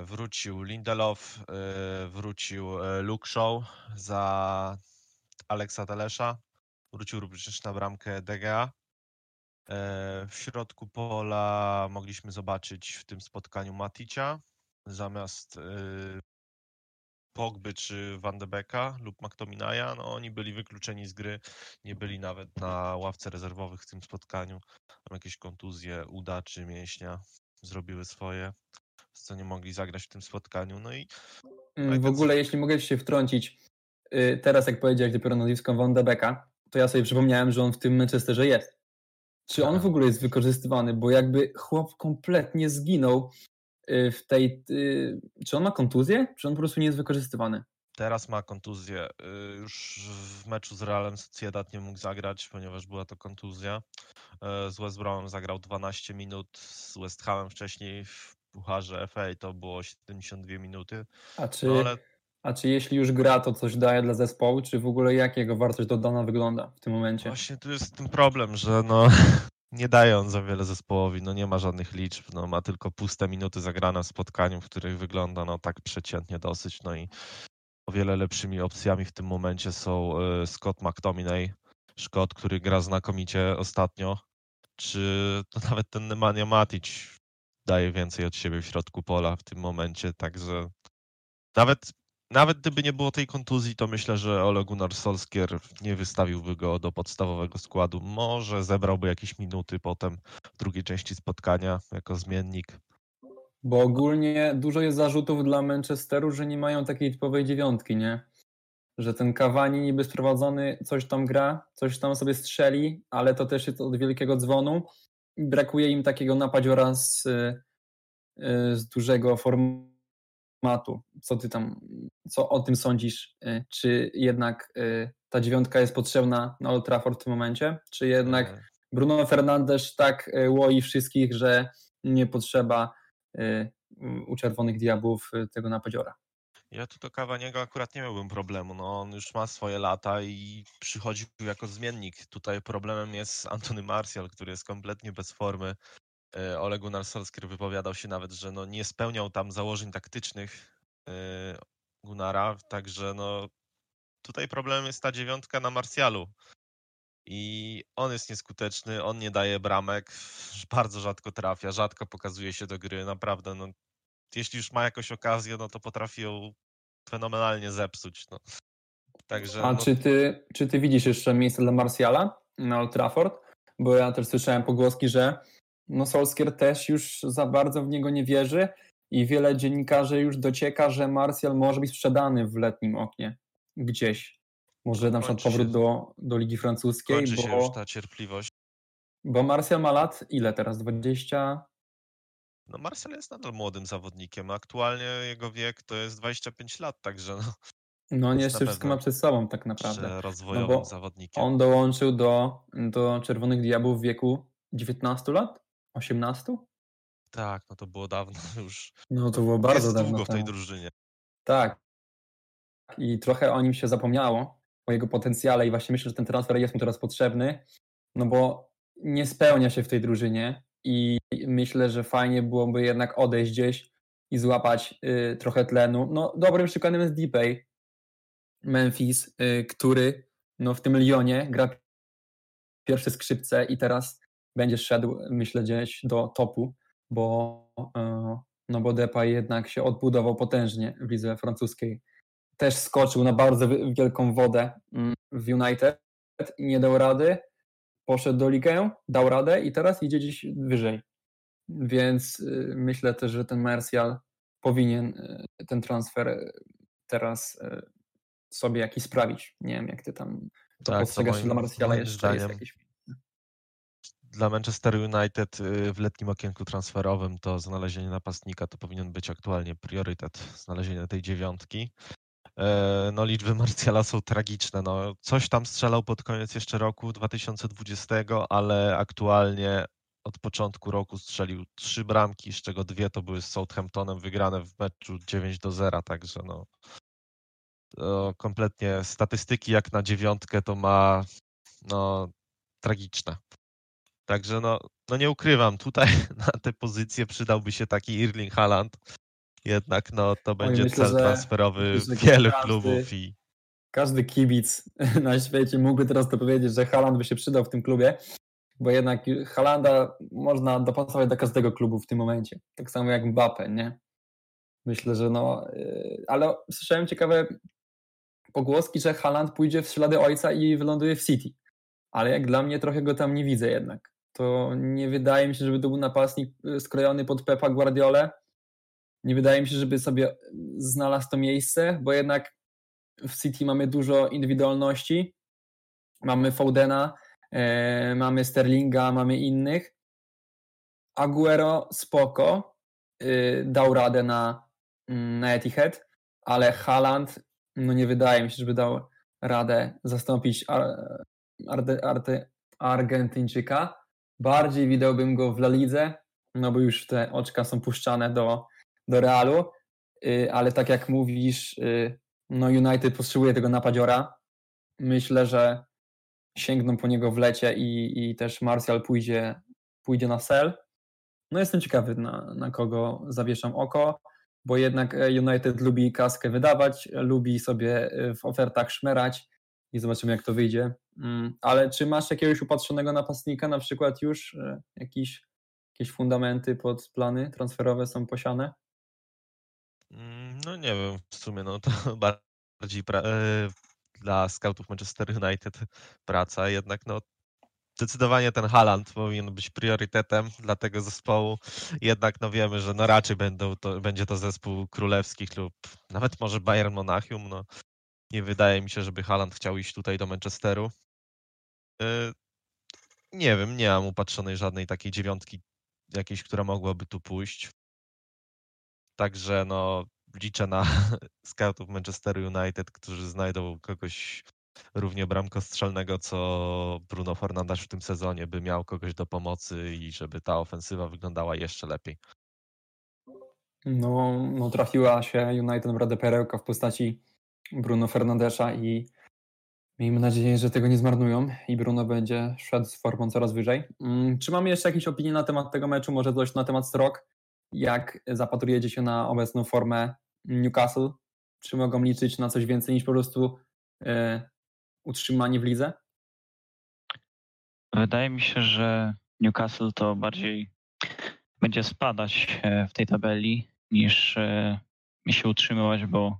Wrócił Lindelof, wrócił Luke Shaw za Aleksa Telesza. Wrócił również na bramkę DGA. E, w środku pola mogliśmy zobaczyć w tym spotkaniu Maticia zamiast Pogby czy Van de Beka lub McTominaya. No, oni byli wykluczeni z gry, nie byli nawet na ławce rezerwowych w tym spotkaniu. Tam jakieś kontuzje uda czy mięśnia zrobiły swoje, co nie mogli zagrać w tym spotkaniu. No i mm, w ogóle, jeśli mogę się wtrącić, Y, teraz jak powiedziałeś dopiero nazwisko Van de Becka, to ja sobie przypomniałem, że on w tym Manchesterze jest. Czy on w ogóle jest wykorzystywany? Bo jakby chłop kompletnie zginął y, w tej... Y, czy on ma kontuzję? Czy on po prostu nie jest wykorzystywany? Teraz ma kontuzję. Już w meczu z Realem Sociedad nie mógł zagrać, ponieważ była to kontuzja. Z West Bromem zagrał 12 minut, z West Hamem wcześniej w Pucharze FA to było 72 minuty. A czy, no, ale... A czy jeśli już gra, to coś daje dla zespołu, czy w ogóle jak jego wartość dodana wygląda w tym momencie? Właśnie tu jest ten problem, że no, [LAUGHS] nie daje on za wiele zespołowi, no nie ma żadnych liczb, no ma tylko puste minuty zagrane w spotkaniu, w których wygląda no tak przeciętnie dosyć, no i o wiele lepszymi opcjami w tym momencie są y, Scott McTominay, Szkot, który gra znakomicie ostatnio, czy to [LAUGHS] nawet ten Nemanja Matic daje więcej od siebie w środku pola w tym momencie, także nawet nawet gdyby nie było tej kontuzji, to myślę, że Ole Gunnar Solskjaer nie wystawiłby go do podstawowego składu. Może zebrałby jakieś minuty potem w drugiej części spotkania jako zmiennik. Bo ogólnie dużo jest zarzutów dla Manchesteru, że nie mają takiej typowej dziewiątki, nie? Że ten Cavani niby sprowadzony coś tam gra, coś tam sobie strzeli, ale to też jest od wielkiego dzwonu. Brakuje im takiego napadziora z, y, z dużego formatu matu. Co ty tam, co o tym sądzisz? Y, czy jednak y, ta dziewiątka jest potrzebna na Old Trafford w tym momencie? Czy jednak e. Bruno Fernandes tak łoi wszystkich, że nie potrzeba u Czerwonych Diabłów tego napadziora? Ja tu do Cavaniego akurat nie miałbym problemu. No, on już ma swoje lata i przychodził jako zmiennik. Tutaj problemem jest Antony Martial, który jest kompletnie bez formy. E, Ole Gunnar wypowiadał się nawet, że no nie spełniał tam założeń taktycznych e, Gunnara, także no tutaj problemem jest ta dziewiątka na Marsjalu. I on jest nieskuteczny, on nie daje bramek, [LAUGHS] bardzo rzadko trafia, rzadko pokazuje się do gry, naprawdę. No, jeśli już ma jakąś okazję, no to potrafi ją fenomenalnie zepsuć. No. Także, A no... czy, ty, czy ty widzisz jeszcze miejsce dla Marsjala na Old Trafford? Bo ja też słyszałem pogłoski, że no Solskier też już za bardzo w niego nie wierzy i wiele dziennikarzy już docieka, że Martial może być sprzedany w letnim oknie gdzieś. Może na przykład powrót do, do Ligi Francuskiej. Kończy bo, się już ta cierpliwość. Bo Martial ma lat ile teraz? 20? No Marcel jest nadal młodym zawodnikiem. Aktualnie jego wiek to jest 25 lat, także no. No nie jeszcze wszystko ma przed sobą tak naprawdę. Rozwojowym no zawodnikiem. On dołączył do, do Czerwonych Diabłów w wieku 19 lat? 18? Tak, no to było dawno [LAUGHS] już. No to było bardzo jest dawno. długo w tej drużynie. Tak. I trochę o nim się zapomniało, o jego potencjale i właśnie myślę, że ten transfer jest mu teraz potrzebny, no bo nie spełnia się w tej drużynie i myślę, że fajnie byłoby jednak odejść gdzieś i złapać y, trochę tlenu. No dobrym przykładem jest Deepay, Memphis, y, który no, w tym Lyonie gra pierwsze skrzypce i teraz będzie szedł, myślę, gdzieś do topu, bo, e, no bo Depay jednak się odbudował potężnie w lidze francuskiej. Też skoczył na bardzo wielką wodę mm, w United i nie dał rady. Poszedł do ligę, dał radę i teraz idzie gdzieś wyżej. Więc y, myślę też, że ten Martial powinien y, ten transfer teraz sobie jakiś sprawić. Nie wiem, jak ty tam to tak, postrzegasz dla Martiala jeszcze zdaniem, jest jakieś dla Manchester United y, w letnim okienku transferowym to znalezienie napastnika to powinien być aktualnie priorytet, znalezienie tej dziewiątki. E, no liczby Martiala są tragiczne. No, coś tam strzelał pod koniec jeszcze roku 2020, ale aktualnie od początku roku strzelił trzy bramki, z czego dwie to były z Southamptonem wygrane w meczu 9 do 0, także no kompletnie statystyki jak na dziewiątkę to ma no tragiczne. Także no, no nie ukrywam, tutaj [LAUGHS] na tę pozycję przydałby się taki Irling Haaland. Jednak no, to będzie myślę, cel transferowy wielu każdy, klubów. i Każdy kibic [LAUGHS] na świecie mógłby teraz to powiedzieć, że Haaland by się przydał w tym klubie, bo jednak Halanda można dopasować do każdego klubu w tym momencie. Tak samo jak Mbappe, nie? Myślę, że no... Y, ale słyszałem ciekawe pogłoski, że Haaland pójdzie w ślady ojca i wyląduje w City. Ale jak dla mnie trochę go tam nie widzę jednak to nie wydaje mi się, żeby to był napastnik y, skrojony pod Pepa Guardiolę. Nie wydaje mi się, żeby sobie znalazł to miejsce, bo jednak w City mamy dużo indywidualności. Mamy Foudena, e, mamy Sterlinga, mamy innych. Aguero spoko, y, dał radę na, mm, na Etihad, ale Haaland, no nie wydaje mi się, żeby dał radę zastąpić Ar Argentyńczyka. Bardziej widziałbym go w La Lidze, no bo już te oczka są puszczane do, do Realu, y, ale tak jak mówisz, y, no United potrzebuje tego napadziora. Myślę, że sięgną po niego w lecie i, i też Martial pójdzie, pójdzie na sel. No jestem ciekawy, na, na kogo zawieszam oko, bo jednak United lubi kaskę wydawać, lubi sobie w ofertach szmerać i zobaczymy, jak to wyjdzie. Mm, ale czy masz jakiegoś upatrzonego napastnika, na przykład już jakiś, jakieś fundamenty pod plany transferowe są posiane? No nie wiem, w sumie no to [LAUGHS] bardziej pra- e, dla scoutów Manchester United praca, jednak no zdecydowanie ten Haaland powinien być priorytetem dla tego zespołu. Jednak no wiemy, że no raczej będą to, będzie to zespół królewskich lub nawet może Bayern Monachium. No, nie wydaje mi się, żeby Haaland chciał iść tutaj do Manchesteru. E, nie wiem, nie mam upatrzonej żadnej takiej dziewiątki jakiejś, która mogłaby tu pójść. Także no, liczę na [LAUGHS] scoutów Manchester United, którzy znajdą kogoś równie bramkostrzelnego, co Bruno Fernandes w tym sezonie, by miał kogoś do pomocy i żeby ta ofensywa wyglądała jeszcze lepiej. No, no trafiła się United w Radę Perełka w postaci Bruno Fernandesza i miejmy nadzieję, że tego nie zmarnują i Bruno będzie szedł z formą coraz wyżej. Mm, czy mamy jeszcze jakieś opinie na temat tego meczu, może coś na temat Strok? Jak zapatrujecie się na obecną formę Newcastle? Czy mogą liczyć na coś więcej niż po prostu e, utrzymanie w lidze? Wydaje mi się, że Newcastle to bardziej będzie spadać e, w tej tabeli niż e, się utrzymywać, bo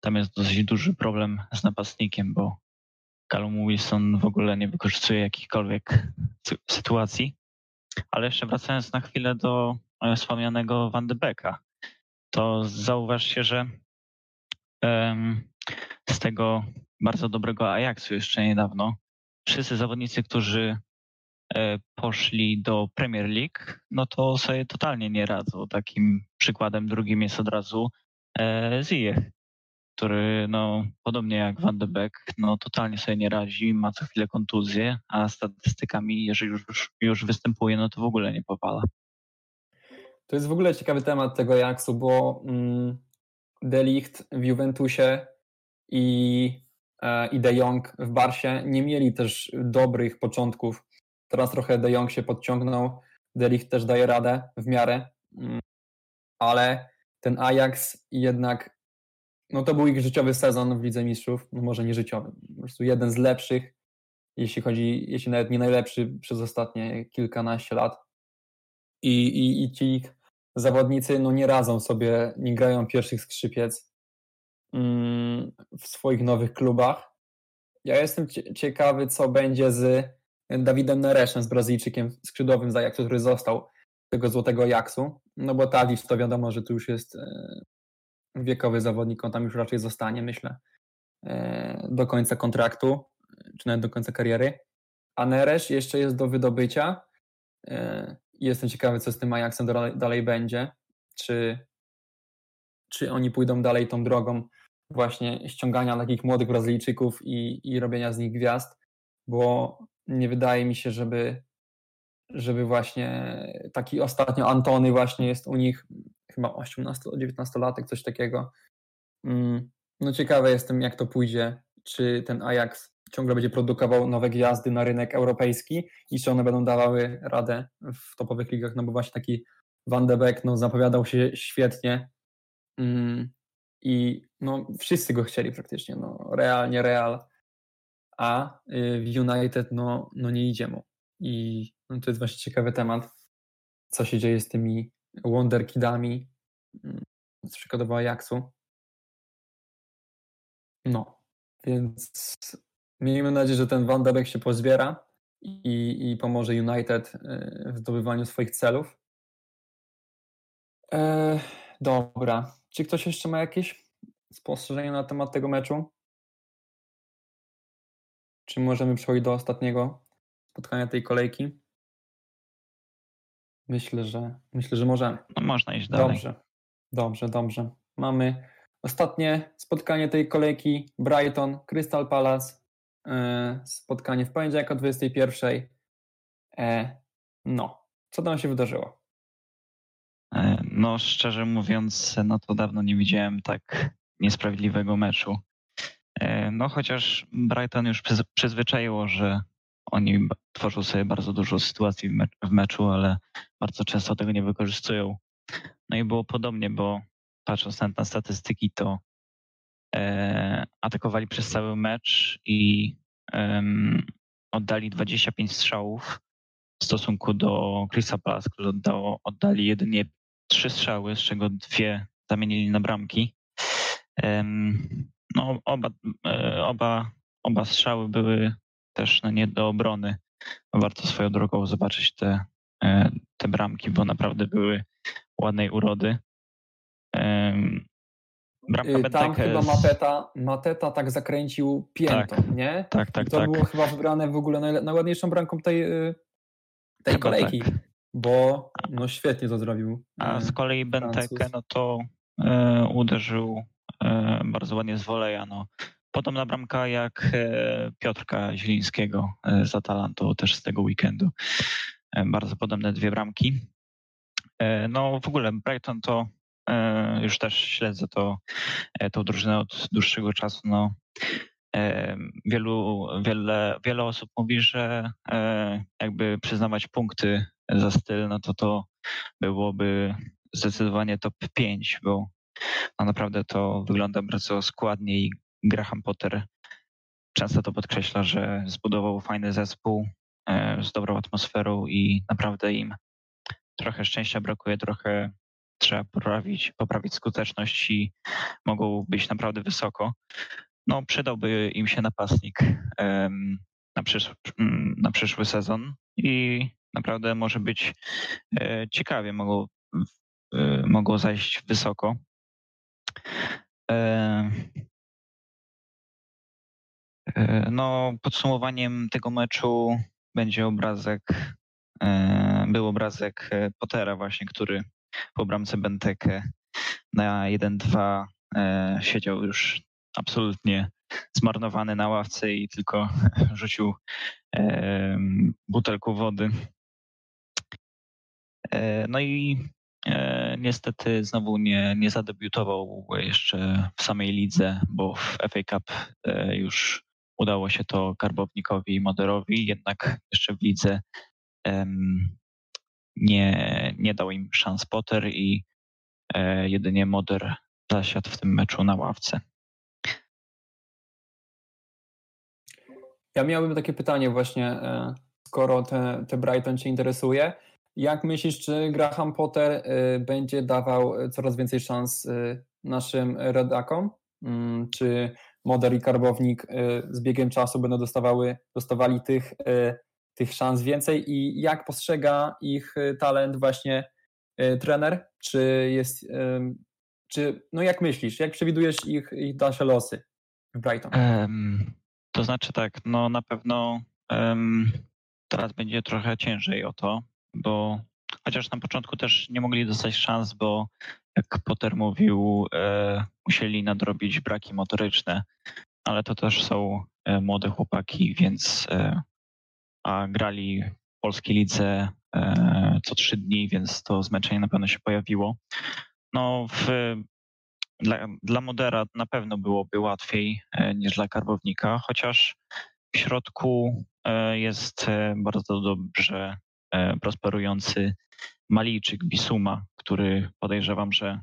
tam jest dosyć duży problem z napastnikiem, bo Callum Wilson w ogóle nie wykorzystuje jakichkolwiek sytuacji. Ale jeszcze wracając na chwilę do wspomnianego Van de Becka, to zauważcie, że z tego bardzo dobrego Ajaxu jeszcze niedawno wszyscy zawodnicy, którzy e, poszli do Premier League, no to sobie totalnie nie radzą. Takim przykładem drugim jest od razu e, Ziyech, który no, podobnie jak Van de Beek, no totalnie sobie nie radzi, ma co chwilę kontuzję, a statystykami, jeżeli już, już występuje, no to w ogóle nie powala. To jest w ogóle ciekawy temat tego Ajaxu, bo mm, Delicht w Juventusie i, e, i De Jong w Barsie nie mieli też dobrych początków. Teraz trochę De Jong się podciągnął, Delicht też daje radę w miarę, mm, ale ten Ajax jednak, no to był ich życiowy sezon w Lidze Mistrzów, no może nie życiowy, po prostu jeden z lepszych, jeśli chodzi, jeśli nawet nie najlepszy przez ostatnie kilkanaście lat. I, i, i ci zawodnicy no, nie radzą sobie, nie grają pierwszych skrzypiec mm, w swoich nowych klubach. Ja jestem ciekawy, co będzie z Dawidem Nereszem, z Brazylijczykiem skrzydłowym z Ajaxu, który został tego złotego Ajaxu. No bo Tadic to wiadomo, że tu już jest e, wiekowy zawodnik, on tam już raczej zostanie, myślę, e, do końca kontraktu, czy nawet do końca kariery. A Neresz jeszcze jest do wydobycia. Jestem ciekawy, co z tym Ajaxem dalej, dalej będzie. Czy, czy oni pójdą dalej tą drogą właśnie ściągania takich młodych Brazylijczyków i, i robienia z nich gwiazd, bo nie wydaje mi się, żeby, żeby właśnie taki ostatnio Antony właśnie jest u nich chyba 18-19 latek, coś takiego. Mm, no ciekawe jestem, jak to pójdzie, czy ten Ajax ciągle będzie produkował nowe gwiazdy na rynek europejski i czy one będą dawały radę w topowych ligach, no bo właśnie taki Van de Beek no, zapowiadał się świetnie mm, i no, wszyscy go chcieli praktycznie, no, realnie Real, a y, w United no, no nie idzie mu i no, to jest właśnie ciekawy temat, co się dzieje z tymi wonderkidami, mm, z przykładowo Ajaxu. No, więc Miejmy nadzieję, że ten Van de Beek się pozbiera i, i pomoże United y, w zdobywaniu swoich celów. E, dobra. Czy ktoś jeszcze ma jakieś spostrzeżenia na temat tego meczu? Czy możemy przechodzić do ostatniego spotkania tej kolejki? Myślę, że myślę, że możemy. No można iść dalej. Dobrze, dobrze, dobrze. Mamy ostatnie spotkanie tej kolejki Brighton, Crystal Palace, spotkanie w poniedziałek o 21. E, no, co tam się wydarzyło? E, no, szczerze mówiąc, no to dawno nie widziałem tak niesprawiedliwego meczu. E, no chociaż Brighton już przyz- przyzwyczaiło, że oni tworzą sobie bardzo dużo sytuacji w, mecz- w meczu, ale bardzo często tego nie wykorzystują. No i było podobnie, bo patrząc na, statystyki, to e, atakowali przez cały mecz i oddali 25 strzałów w stosunku do Chrisa Palace, który oddało, oddali jedynie trzy strzały, z czego dwie zamienili na bramki. No, oba, e, oba, oba strzały były też no, nie do obrony. Warto swoją drogą zobaczyć te, e, te bramki, bo naprawdę były ładnej urody. Bramka Y, Tam chyba Mateta, Mateta tak zakręcił piętą, nie? Tak, tak, I to tak. było chyba wybrane w ogóle najładniejszą bramką tej, y, tej Chyba kolejki, tak. bo no świetnie to zrobił. A y, z kolei Benteke, no to e, uderzył e, bardzo ładnie z woleja. No. Podobna bramka jak e, Piotrka Zielińskiego z Atalantą też z tego weekendu. Bardzo podobne dwie bramki. No w ogóle Brighton to już też śledzę to, e, tą drużynę od dłuższego czasu. No. E, Wielu, wiele, wiele osób mówi, że e, jakby przyznawać punkty za styl, no to to byłoby zdecydowanie top 5, bo no naprawdę to wygląda bardzo składnie i Graham Potter często to podkreśla, że zbudował fajny zespół e, z dobrą atmosferą i naprawdę im trochę szczęścia brakuje, trochę trzeba poprawić, poprawić skuteczność i mogą być naprawdę wysoko. No, przydałby im się napastnik em, na, przysz, na przyszły sezon i naprawdę może być e, ciekawie, mogą, e, mogą zajść wysoko. E, e, No, podsumowaniem tego meczu będzie obrazek, e, był obrazek e, Pottera właśnie, który po bramce Benteke na 1-2 e, siedział już absolutnie zmarnowany na ławce i tylko [LAUGHS] rzucił e, butelką wody. E, No i niestety znowu nie, nie zadebiutował jeszcze w samej lidze, bo w FA Cup już udało się to Karbownikowi i Moderowi, jednak jeszcze w lidze nie, nie dał im szans Potter i e, jedynie Moder zasiadł w tym meczu na ławce. Ja miałbym takie pytanie właśnie, e, skoro te, te Brighton Cię interesuje. Jak myślisz, czy Graham Potter e, będzie dawał coraz więcej szans naszym rodakom? Mm, Czy Moder i Karbownik z biegiem czasu będą dostawały, dostawali tych, tych szans więcej i jak postrzega ich e, talent właśnie e, trener? Czy jest, czy, no jak myślisz, jak przewidujesz ich, ich dalsze losy w Brighton? Em, to znaczy tak, no na pewno em, teraz będzie trochę ciężej o to, bo chociaż na początku też nie mogli dostać szans, bo jak Potter mówił, e, musieli nadrobić braki motoryczne, ale to też są e, młode chłopaki, więc e, a grali w polskiej lidze e, co trzy dni, więc to zmęczenie na pewno się pojawiło. No w dla, dla Modera na pewno byłoby łatwiej e, niż dla Karbownika, chociaż w środku e, jest bardzo dobrze prosperujący Malijczyk Bisuma, który podejrzewam, że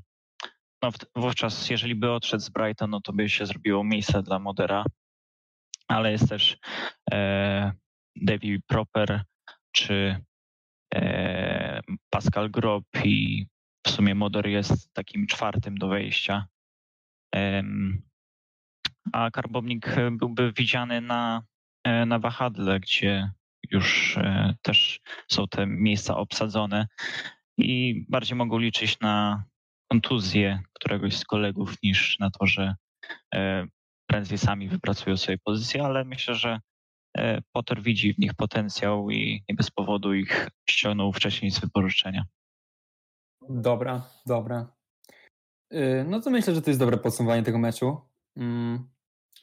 no, wówczas, jeżeli by odszedł z Brighton, no to by się zrobiło miejsce dla Modera, ale jest też Davy Proper czy e, Pascal Grob i w sumie Moder jest takim czwartym do wejścia. A Karbownik byłby widziany na, e, na wahadle, gdzie już e, też są te miejsca obsadzone i bardziej mogą liczyć na kontuzję któregoś z kolegów niż na to, że prędzej sami wypracują sobie pozycję, ale myślę, że Potter widzi w nich potencjał i nie bez powodu ich ściągnął wcześniej z wypożyczenia. Dobra, dobra. Yy, No to myślę, że to jest dobre podsumowanie tego meczu. Mm,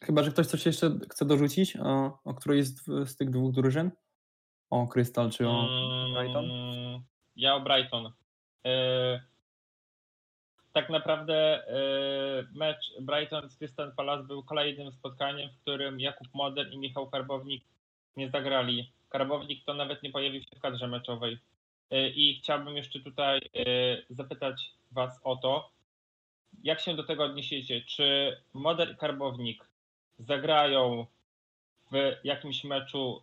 Chyba, że ktoś coś jeszcze chce dorzucić o, o którejś z, z tych dwóch drużyn? O Crystal czy o Brighton? Mm, Ja o Brighton. E, tak naprawdę e, mecz Brighton z Crystal Palace był kolejnym spotkaniem, w którym Jakub Moder i Michał Karbownik nie zagrali. Karbownik to nawet nie pojawił się w kadrze meczowej. E, I chciałbym jeszcze tutaj zapytać Was o to, jak się do tego odniesiecie? Czy Moder i Karbownik zagrają w jakimś meczu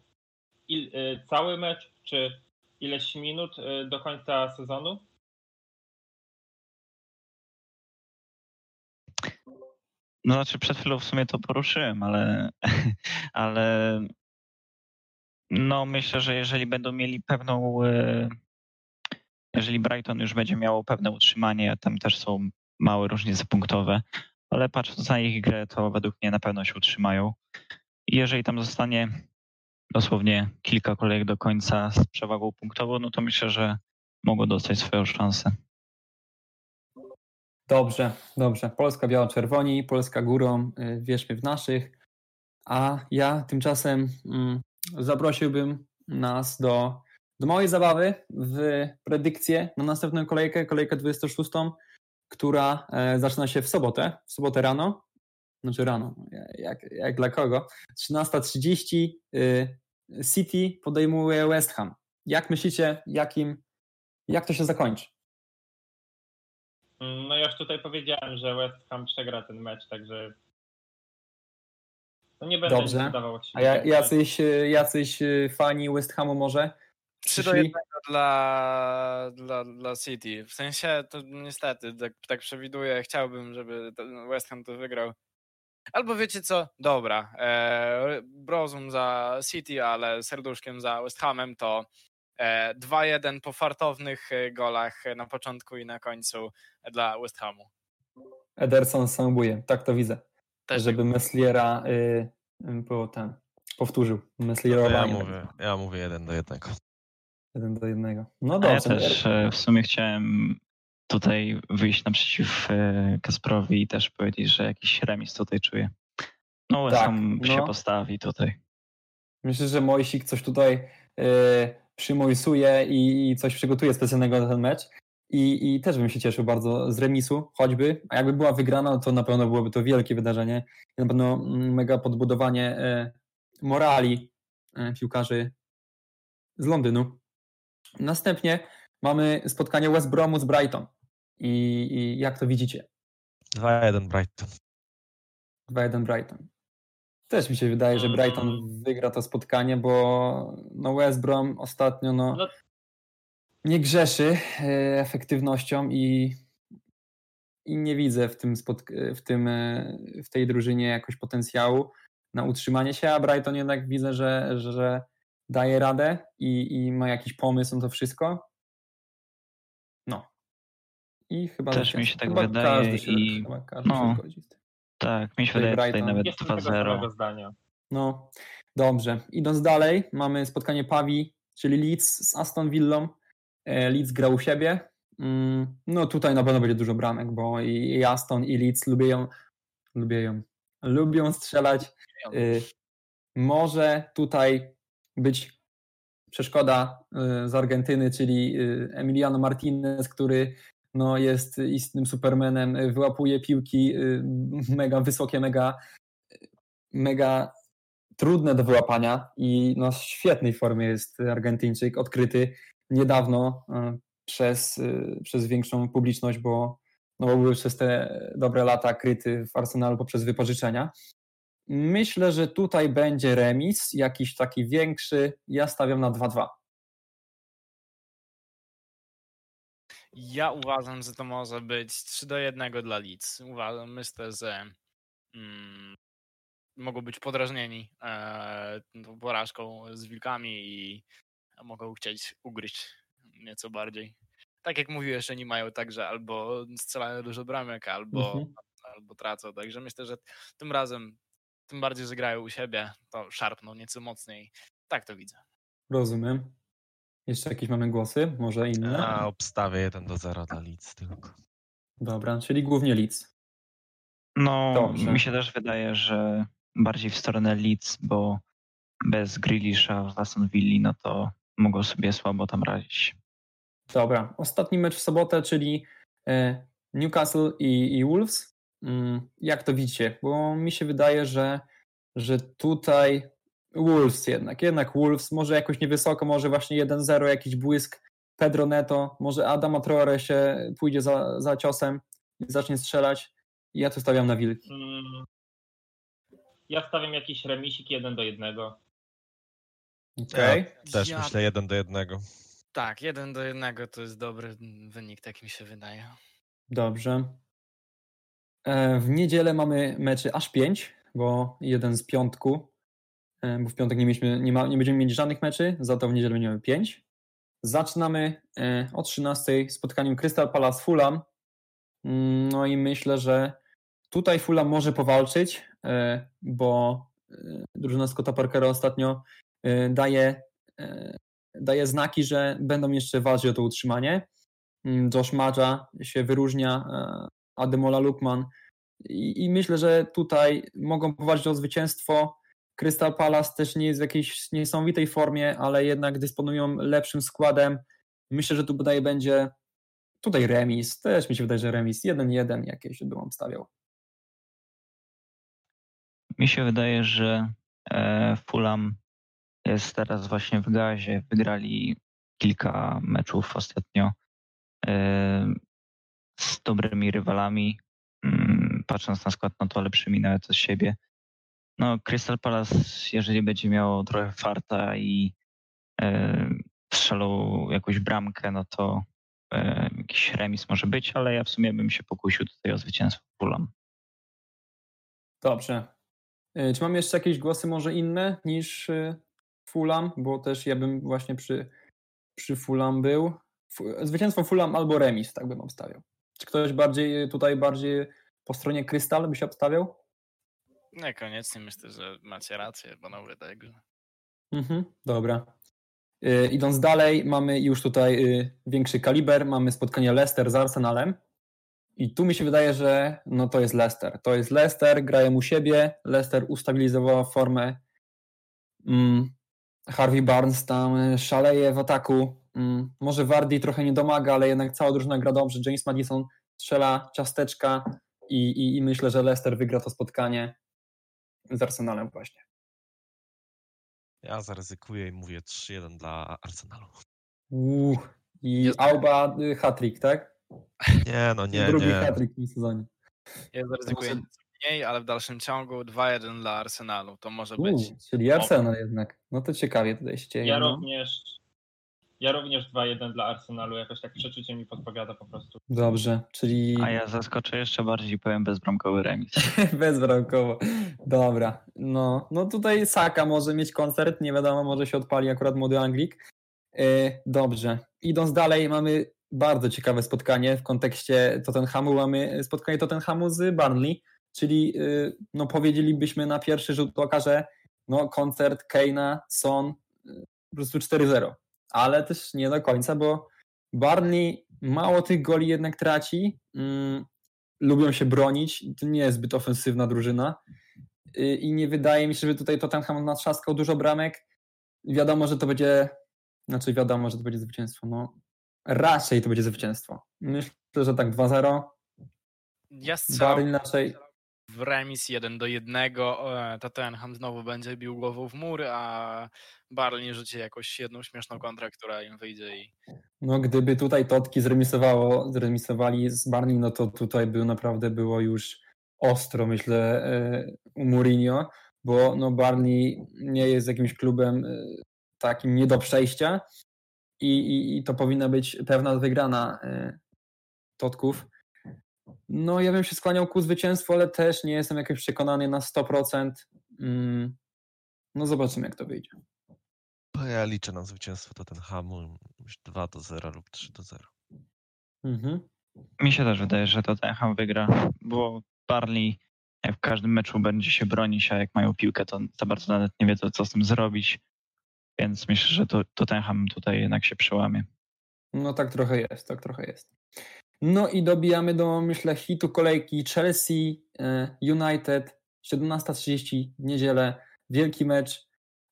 cały mecz, czy ileś minut do końca sezonu? No znaczy przed chwilą w sumie to poruszyłem, ale, [LAUGHS] ale no myślę, że jeżeli będą mieli pewną, e, jeżeli Brighton już będzie miało pewne utrzymanie, tam też są małe różnice punktowe, ale patrząc na ich grę, to według mnie na pewno się utrzymają. I jeżeli tam zostanie dosłownie kilka kolejek do końca z przewagą punktową, no to myślę, że mogą dostać swoją szansę. Dobrze, dobrze. Polska biało-czerwoni, Polska górą, y, wierzmy w naszych. A ja tymczasem mm, zaprosiłbym nas do, do małej zabawy w predykcję na następną kolejkę, kolejkę 26, która e, zaczyna się w sobotę, w sobotę rano. Znaczy rano, jak, jak dla kogo? 13.30 y, City podejmuje West Ham. Jak myślicie, jakim, jak to się zakończy? No ja już tutaj powiedziałem, że West Ham przegra ten mecz, także no nie będę Dobrze. A ja, jacyś, jacyś y, fani West Hamu może? 3 do 1 dla, dla, dla City. W sensie to niestety tak, tak przewiduję. Chciałbym, żeby West Ham to wygrał. Albo wiecie co? Dobra. E, Brozum za City, ale serduszkiem za West Hamem to 2-1 e, po fartownych e, golach na początku i na końcu dla West Hamu. Ederson samobuje, tak to widzę. Też żeby tak. Mesliera y, było ten, powtórzył. Mesliera no ja, mówię, ja mówię 1 do 1. 1 do 1. No dobrze. Ja też e, w sumie chciałem tutaj wyjść naprzeciw Kasprowi i też powiedzieć, że jakiś remis tutaj czuję. No West tak, Ham no. się postawi tutaj. Myślę, że Mojsik coś tutaj przymojsuje i, i coś przygotuje specjalnego na ten mecz. I, I też bym się cieszył bardzo z remisu, choćby. A jakby była wygrana, to na pewno byłoby to wielkie wydarzenie. I na pewno mm, mega podbudowanie e, morali e, piłkarzy z Londynu. Następnie mamy spotkanie West Bromu z Brighton. I, i jak to widzicie? 2-1 Brighton. 2-1 Brighton. Też mi się wydaje, że Brighton mm. wygra to spotkanie, bo no West Brom ostatnio no, no. nie grzeszy e, efektywnością i, i nie widzę w tym, w, tym, e, w tej drużynie jakoś potencjału na utrzymanie się, a Brighton jednak widzę, że, że daje radę i, i ma jakiś pomysł na to wszystko. No. I chyba też mi się tak wydaje się, i chyba każdy no. się zgodzi z tym. Tak, mi się wydaje tutaj nawet 2-0. No, dobrze. Idąc dalej, mamy spotkanie Pawi, czyli Leeds z Aston Villą. E, Leeds grał u siebie. Mm, no tutaj na pewno będzie dużo bramek, bo i Aston i Leeds lubią, lubią, lubią strzelać. E, może tutaj być przeszkoda e, z Argentyny, czyli Emiliano Martinez, który no, jest istnym supermanem, wyłapuje piłki y, mega wysokie, mega, mega trudne do wyłapania i no, w świetnej formie jest Argentyńczyk, odkryty niedawno y, przez, y, przez większą publiczność, bo, no, był przez te dobre lata kryty w Arsenalu poprzez wypożyczenia. Myślę, że tutaj będzie remis, jakiś taki większy. Ja stawiam na 2-2. Ja uważam, że to może być 3 do 1 dla Leeds. Uważam, myślę, że mm, mogą być podrażnieni e, tą porażką z wilkami i mogą chcieć ugryźć nieco bardziej. Tak jak jeszcze nie mają także albo strzelają dużo bramek, albo, mhm. albo tracą. Także myślę, że tym razem, tym bardziej, że grają u siebie, to szarpną nieco mocniej. Tak to widzę. Rozumiem. Jeszcze jakieś mamy głosy? Może inne? A obstawię 1 do 0 dla Leeds tylko. Dobra, czyli głównie Leeds. No, Dobrze. mi się też wydaje, że bardziej w stronę Leeds, bo bez Grealisha w Aston Villa, no to mogą sobie słabo tam radzić. Dobra, ostatni mecz w sobotę, czyli e, Newcastle i, i Wolves. Mm, jak to widzicie? Bo mi się wydaje, że, że tutaj Wolves jednak, jednak Wolves, może jakoś niewysoko, może właśnie 1-0, jakiś błysk Pedro Neto, może Adama Traore się pójdzie za, za ciosem i zacznie strzelać. Ja tu stawiam na Wilki. Mm. Ja stawiam jakiś remisik 1 do 1. Okej. Ja też Ja- myślę jeden do jednego. Tak, jeden do jednego to jest dobry wynik, tak mi się wydaje. Dobrze. E, W niedzielę mamy meczy aż 5, bo jeden z piątku, bo w piątek nie, mieliśmy, nie, ma, nie będziemy mieć żadnych meczy, za to w niedzielę będziemy 5. Zaczynamy e, o 13 spotkaniem Crystal Palace Fulham. Mm, No i myślę, że tutaj Fulham może powalczyć, e, bo e, drużyna Scotta Parkera ostatnio e, daje, e, daje znaki, że będą jeszcze walczyć o to utrzymanie. Mm, Josh Madja się wyróżnia, e, Ademola Lukman I, i myślę, że tutaj mogą powalczyć o zwycięstwo. Crystal Palace też nie jest w jakiejś niesamowitej formie, ale jednak dysponują lepszym składem. Myślę, że tu bodaj będzie tutaj remis. Też mi się wydaje, że remis 1-1 jakieś bym obstawiał. Mi się wydaje, że e, Fulham jest teraz właśnie w gazie. Wygrali kilka meczów ostatnio e, z dobrymi rywalami. Mm, Patrząc na skład, no to lepszymi nawet od siebie. No, Crystal Palace, jeżeli będzie miało trochę farta i e, strzelą jakąś bramkę, no to e, jakiś remis może być, ale ja w sumie bym się pokusił tutaj o zwycięstwo Fulham. Dobrze. Y, Czy mam jeszcze jakieś głosy może inne niż y, Fulham? Bo też ja bym właśnie przy, przy Fulham był. Zwycięstwo Fulham albo remis, tak bym obstawiał. Czy ktoś bardziej tutaj bardziej po stronie Krystal by się obstawiał? Niekoniecznie myślę, że macie rację, panowie, także. Mhm, dobra. Y, idąc dalej, mamy już tutaj y, większy kaliber. Mamy spotkanie Leicester z Arsenalem. I tu mi się wydaje, że no to jest Leicester. To jest Leicester, grają u siebie. Leicester ustabilizowała formę. Mm, Harvey Barnes tam y, szaleje w ataku. Mm, może Wardy trochę nie domaga, ale jednak cała drużyna gra dobrze. James Madison strzela ciasteczka i, i, i myślę, że Leicester wygra to spotkanie z Arsenalem właśnie. Ja zaryzykuję i mówię 3-1 dla Arsenalu. Uuu, I Jest- Alba y, hat-trick, tak? Nie, no nie, Drugi nie. hat-trick w tym sezonie. Ja zaryzykuję mniej, ale w dalszym ciągu 2-1 dla Arsenalu. To może Uuu, być. czyli Arsenal jednak. No to ciekawie tutaj się dzieje. Ja no. również, ja również 2-1 dla Arsenalu, jakoś tak przeczucie mi podpowiada po prostu. Dobrze, czyli A ja zaskoczę jeszcze bardziej i powiem bezbramkowy remis. [LAUGHS] bezbramkowo. Dobra, no, no tutaj Saka może mieć koncert, nie wiadomo, może się odpali akurat młody Anglik. E, Dobrze, idąc dalej mamy bardzo ciekawe spotkanie w kontekście Tottenhamu. Mamy spotkanie Tottenhamu z Burnley, czyli y, no powiedzielibyśmy na pierwszy rzut oka, że no koncert Keina, Son, y, po prostu 4-0. Ale też nie do końca, bo Barney mało tych goli jednak traci. Mm, lubią się bronić. To nie jest zbyt ofensywna drużyna. Y, I nie wydaje mi się, że tutaj Tottenham natrzaskał dużo bramek. Wiadomo, że to będzie, znaczy wiadomo, że to będzie zwycięstwo. No, raczej to będzie zwycięstwo. Myślę, że tak 2-0. Ja strzelam Barney raczej. W remis 1 do 1. Tottenham znowu będzie bił głową w mur, a Barley rzuci jakąś jedną śmieszną kontrę, która im wyjdzie i No, gdyby tutaj Totki zremisowało, zremisowali z Barney, no to tutaj by naprawdę było już ostro, myślę, e, u Mourinho, bo no Barney nie jest jakimś klubem e, takim nie do przejścia i, i, i to powinna być pewna wygrana e, Totków. No, ja bym się skłaniał ku zwycięstwu, ale też nie jestem jakoś przekonany na 100%. Mm, No, zobaczymy, jak to wyjdzie. To ja liczę na zwycięstwo Tottenhamu. Już 2 do 0 lub 3 do 0. Mhm. Mi się też wydaje, że Tottenham wygra, bo Barley jak w każdym meczu będzie się bronić, a jak mają piłkę, to za bardzo nawet nie wiedzą, co z tym zrobić. Więc myślę, że to Tottenham tutaj jednak się przełamie. No tak trochę jest, tak trochę jest. No i dobijamy do, myślę, hitu kolejki Chelsea e, United 17.30 w niedzielę. Wielki mecz,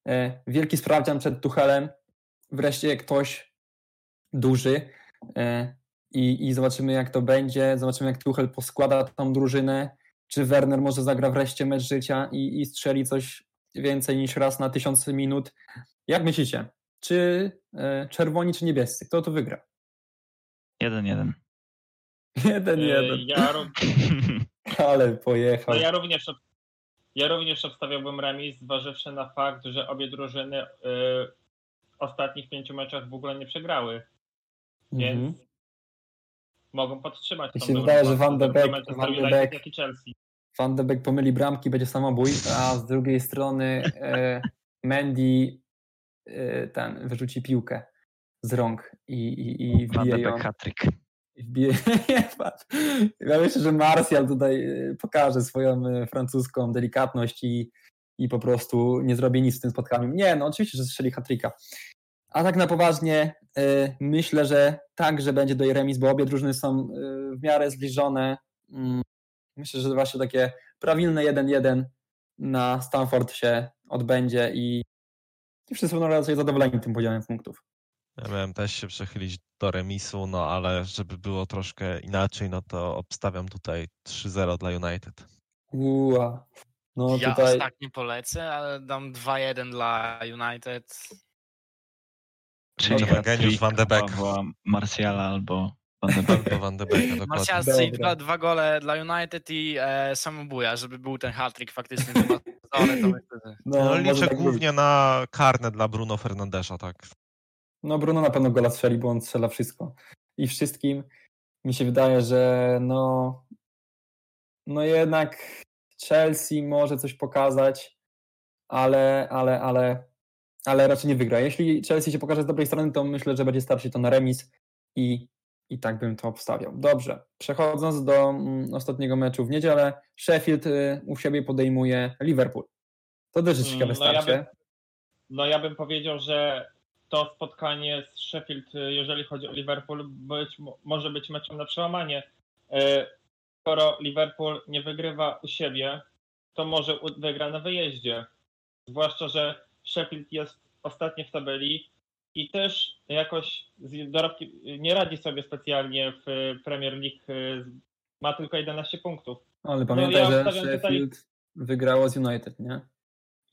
e, wielki sprawdzian przed Tuchelem. Wreszcie ktoś duży. E, i, i zobaczymy jak to będzie, zobaczymy jak Tuchel poskłada tą drużynę, czy Werner może zagra wreszcie mecz życia i, i strzeli coś więcej niż raz na tysiąc minut. Jak myślicie, czy czerwoni, czy niebiescy? Kto to wygra? Jeden, jeden. Jeden, E, jeden. Ja, ró- [LAUGHS] Ale pojechał. no ja również ja również obstawiałbym remis, zważywszy na fakt, że obie drużyny y, w ostatnich pięciu meczach w ogóle nie przegrały, więc Mhm. mogą podtrzymać Mi się wydaje, że Van de Beek- Van de Beek- jak i Chelsea. Van de Beek pomyli bramki, będzie samobój, a z drugiej strony e, Mendy e, ten wyrzuci piłkę z rąk i, i, i Van de wbije ją. Beek hat-trick. Wbije, [LAUGHS] ja myślę, że Martial tutaj e, pokaże swoją e, francuską delikatność i, i po prostu nie zrobi nic w tym spotkaniu. Nie, no oczywiście, że strzeli hat-tricka. A tak na poważnie e, myślę, że tak, że będzie do remis, bo obie drużyny są w miarę zbliżone. Mm, Myślę, że właśnie takie prawilne 1-1 na Stanford się odbędzie i, i wszyscy będą raczej zadowoleni tym podziałem punktów. Ja miałem też się przechylić do remisu, no ale żeby było troszkę inaczej, no to obstawiam tutaj 3-0 dla United. Ua. No ja tutaj ostatnio polecę, ale dam 2-1 dla United. Czyli Geniusz Van de Beek. Pawła Martiala albo Van de [LAUGHS] Beek. Albo Van de dokładnie. Martial strzeli dwa, dwa gole dla United i e, samobuja, żeby był ten hat-trick faktycznie. No, może liczę tak głównie na karne dla Bruno Fernandesza, tak. No Bruno na pewno gola strzeli, bo on strzela wszystko. I wszystkim mi się wydaje, że no, no jednak Chelsea może coś pokazać, ale, ale, ale, ale raczej nie wygra. Jeśli Chelsea się pokaże z dobrej strony, to myślę, że będzie starszy to na remis i, i tak bym to obstawiał. Dobrze, przechodząc do mm, ostatniego meczu w niedzielę, Sheffield y, u siebie podejmuje Liverpool. To też jest ciekawe Mm, no ja starcie. bym- No ja bym powiedział, że to spotkanie z Sheffield, y, jeżeli chodzi o Liverpool, być, mo- może być meczem na przełamanie. Y, Skoro Liverpool nie wygrywa u siebie, to może wygra na wyjeździe. Zwłaszcza, że Sheffield jest ostatni w tabeli i też jakoś dorobki nie radzi sobie specjalnie w Premier League. y, Ma tylko 11 punktów. Ale pamiętaj, ja że obstawiam tutaj- Sheffield wygrało z United, nie?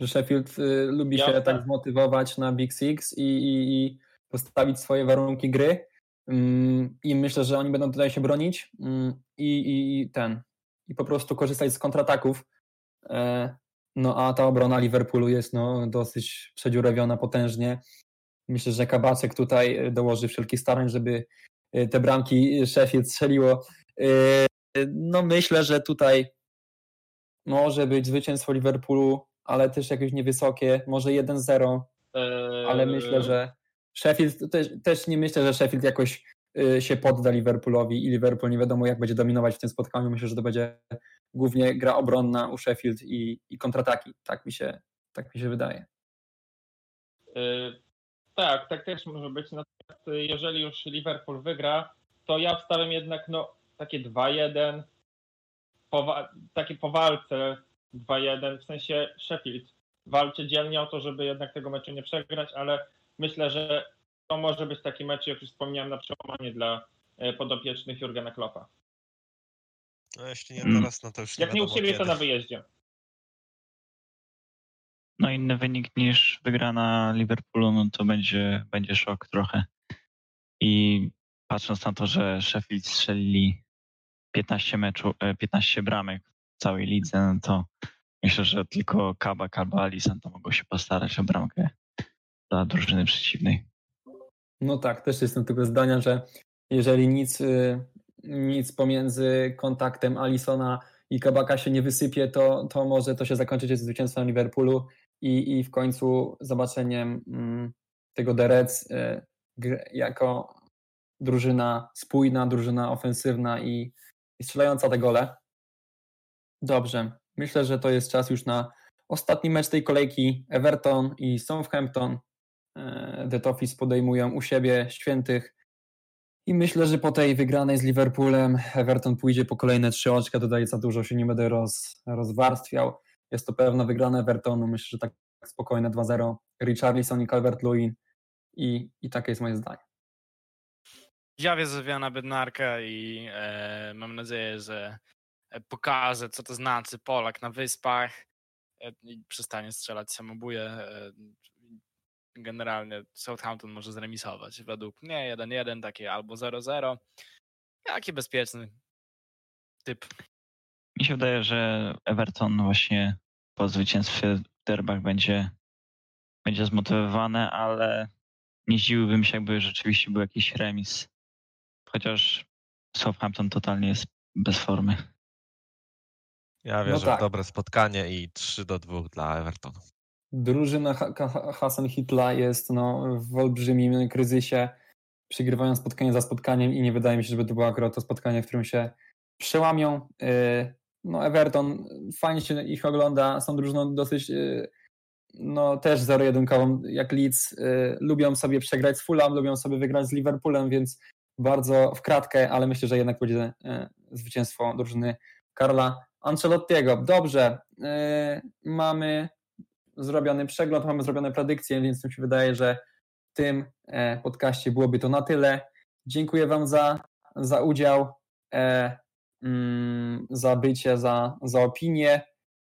Że Sheffield y, lubi Ja się obsta- tak zmotywować na Big Six i, i, i postawić swoje warunki gry. Ym, I myślę, że oni będą tutaj się bronić ym, i, i, ten. I po prostu korzystać z kontrataków. E, No a ta obrona Liverpoolu jest no, dosyć przedziurawiona potężnie. Myślę, że Kabaczek tutaj y, dołoży wszelkich starań, żeby y, te bramki Sheffield strzeliło. No myślę, że tutaj może być zwycięstwo Liverpoolu, ale też jakieś niewysokie, może 1-0, Y, ale myślę, że Sheffield, też, też nie myślę, że Sheffield jakoś y, się podda Liverpoolowi i Liverpool nie wiadomo jak będzie dominować w tym spotkaniu. Myślę, że to będzie głównie gra obronna u Sheffield i, i kontrataki. Tak mi się, tak mi się wydaje. Y, Tak, tak też może być. Natomiast y, jeżeli już Liverpool wygra, to ja wstawiam jednak no, takie 2-1, powa- takie po walce 2-1, w sensie Sheffield walczy dzielnie o to, żeby jednak tego meczu nie przegrać, ale myślę, że to może być taki mecz, jak już wspomniałem, na przełamanie dla y, podopiecznych Jurgena Kloppa. No jeśli nie Mm. teraz, no to już nie Jak nie u siebie, to na wyjeździe. No inny wynik niż wygrana Liverpoolu, no to będzie, będzie szok trochę. I patrząc na to, że Sheffield strzelili 15 meczu, e, 15 bramek w całej lidze, no to myślę, że tylko Kabak albo Alisson to mogą się postarać o bramkę dla drużyny przeciwnej. No tak, też jestem tego zdania, że jeżeli nic, y, nic pomiędzy kontaktem Alisona i Kabaka się nie wysypie, to, to może to się zakończyć zwycięstwem Liverpoolu i, i w końcu zobaczeniem mm, tego Reds y, jako drużyna spójna, drużyna ofensywna i, i strzelająca te gole. Dobrze, myślę, że to jest czas już na ostatni mecz tej kolejki. Everton i Southampton. E, The Toffees podejmują u siebie świętych. I myślę, że po tej wygranej z Liverpoolem Everton pójdzie po kolejne trzy oczka. Tutaj za dużo się nie będę roz, rozwarstwiał. Jest to pewna wygrana Evertonu. Myślę, że tak spokojne 2-0. Richarlison i Calvert-Lewin. I, I takie jest moje zdanie. Ja wierzę w Jana Bednarka i e, mam nadzieję, że pokaże, co to znaczy Polak na wyspach e, i przestanie strzelać samobuje. E, generalnie Southampton może zremisować. Według mnie 1-1, takie albo 0-0. Jaki bezpieczny typ. Mi się wydaje, że Everton właśnie po zwycięstwie w derbach będzie, będzie zmotywowany, ale nie zdziwiłbym się, jakby rzeczywiście był jakiś remis. Chociaż Southampton totalnie jest bez formy. Ja wierzę tak. w dobre spotkanie i 3 do 2 dla Evertonu. Drużyna Ha- Ha- Hasan Hitla jest no, w olbrzymim kryzysie. Przegrywają spotkanie za spotkaniem i nie wydaje mi się, żeby to było akurat to spotkanie, w którym się przełamią. Yy, No Everton, fajnie się ich ogląda, są drużyną dosyć yy, no też zero-jedynkową jak Leeds. Lubią sobie przegrać z Fulham, lubią sobie wygrać z Liverpoolem, więc bardzo w kratkę, ale myślę, że jednak będzie zwycięstwo drużyny Karla Ancelottiego. Dobrze, yy, mamy zrobiony przegląd, mamy zrobione predykcje, więc mi się wydaje, że w tym e, podcaście byłoby to na tyle. Dziękuję Wam za, za udział, e, mm, za bycie, za, za opinię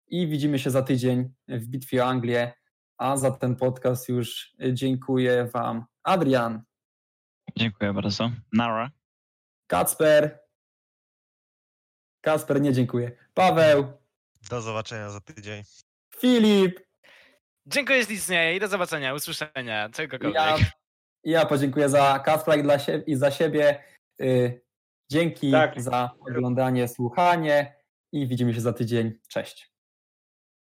i widzimy się za tydzień w Bitwie o Anglię. A za ten podcast już dziękuję Wam Adrian, Dziękuję bardzo. Nara. Kacper, Kacper nie dziękuję, Paweł, Do zobaczenia za tydzień. Filip, Dziękuję ślicznie i do zobaczenia, usłyszenia, czegokolwiek. Ja, ja podziękuję za Kacpra i, dla sie- i za siebie. Y, Dzięki Tak. za oglądanie, słuchanie i widzimy się za tydzień. Cześć.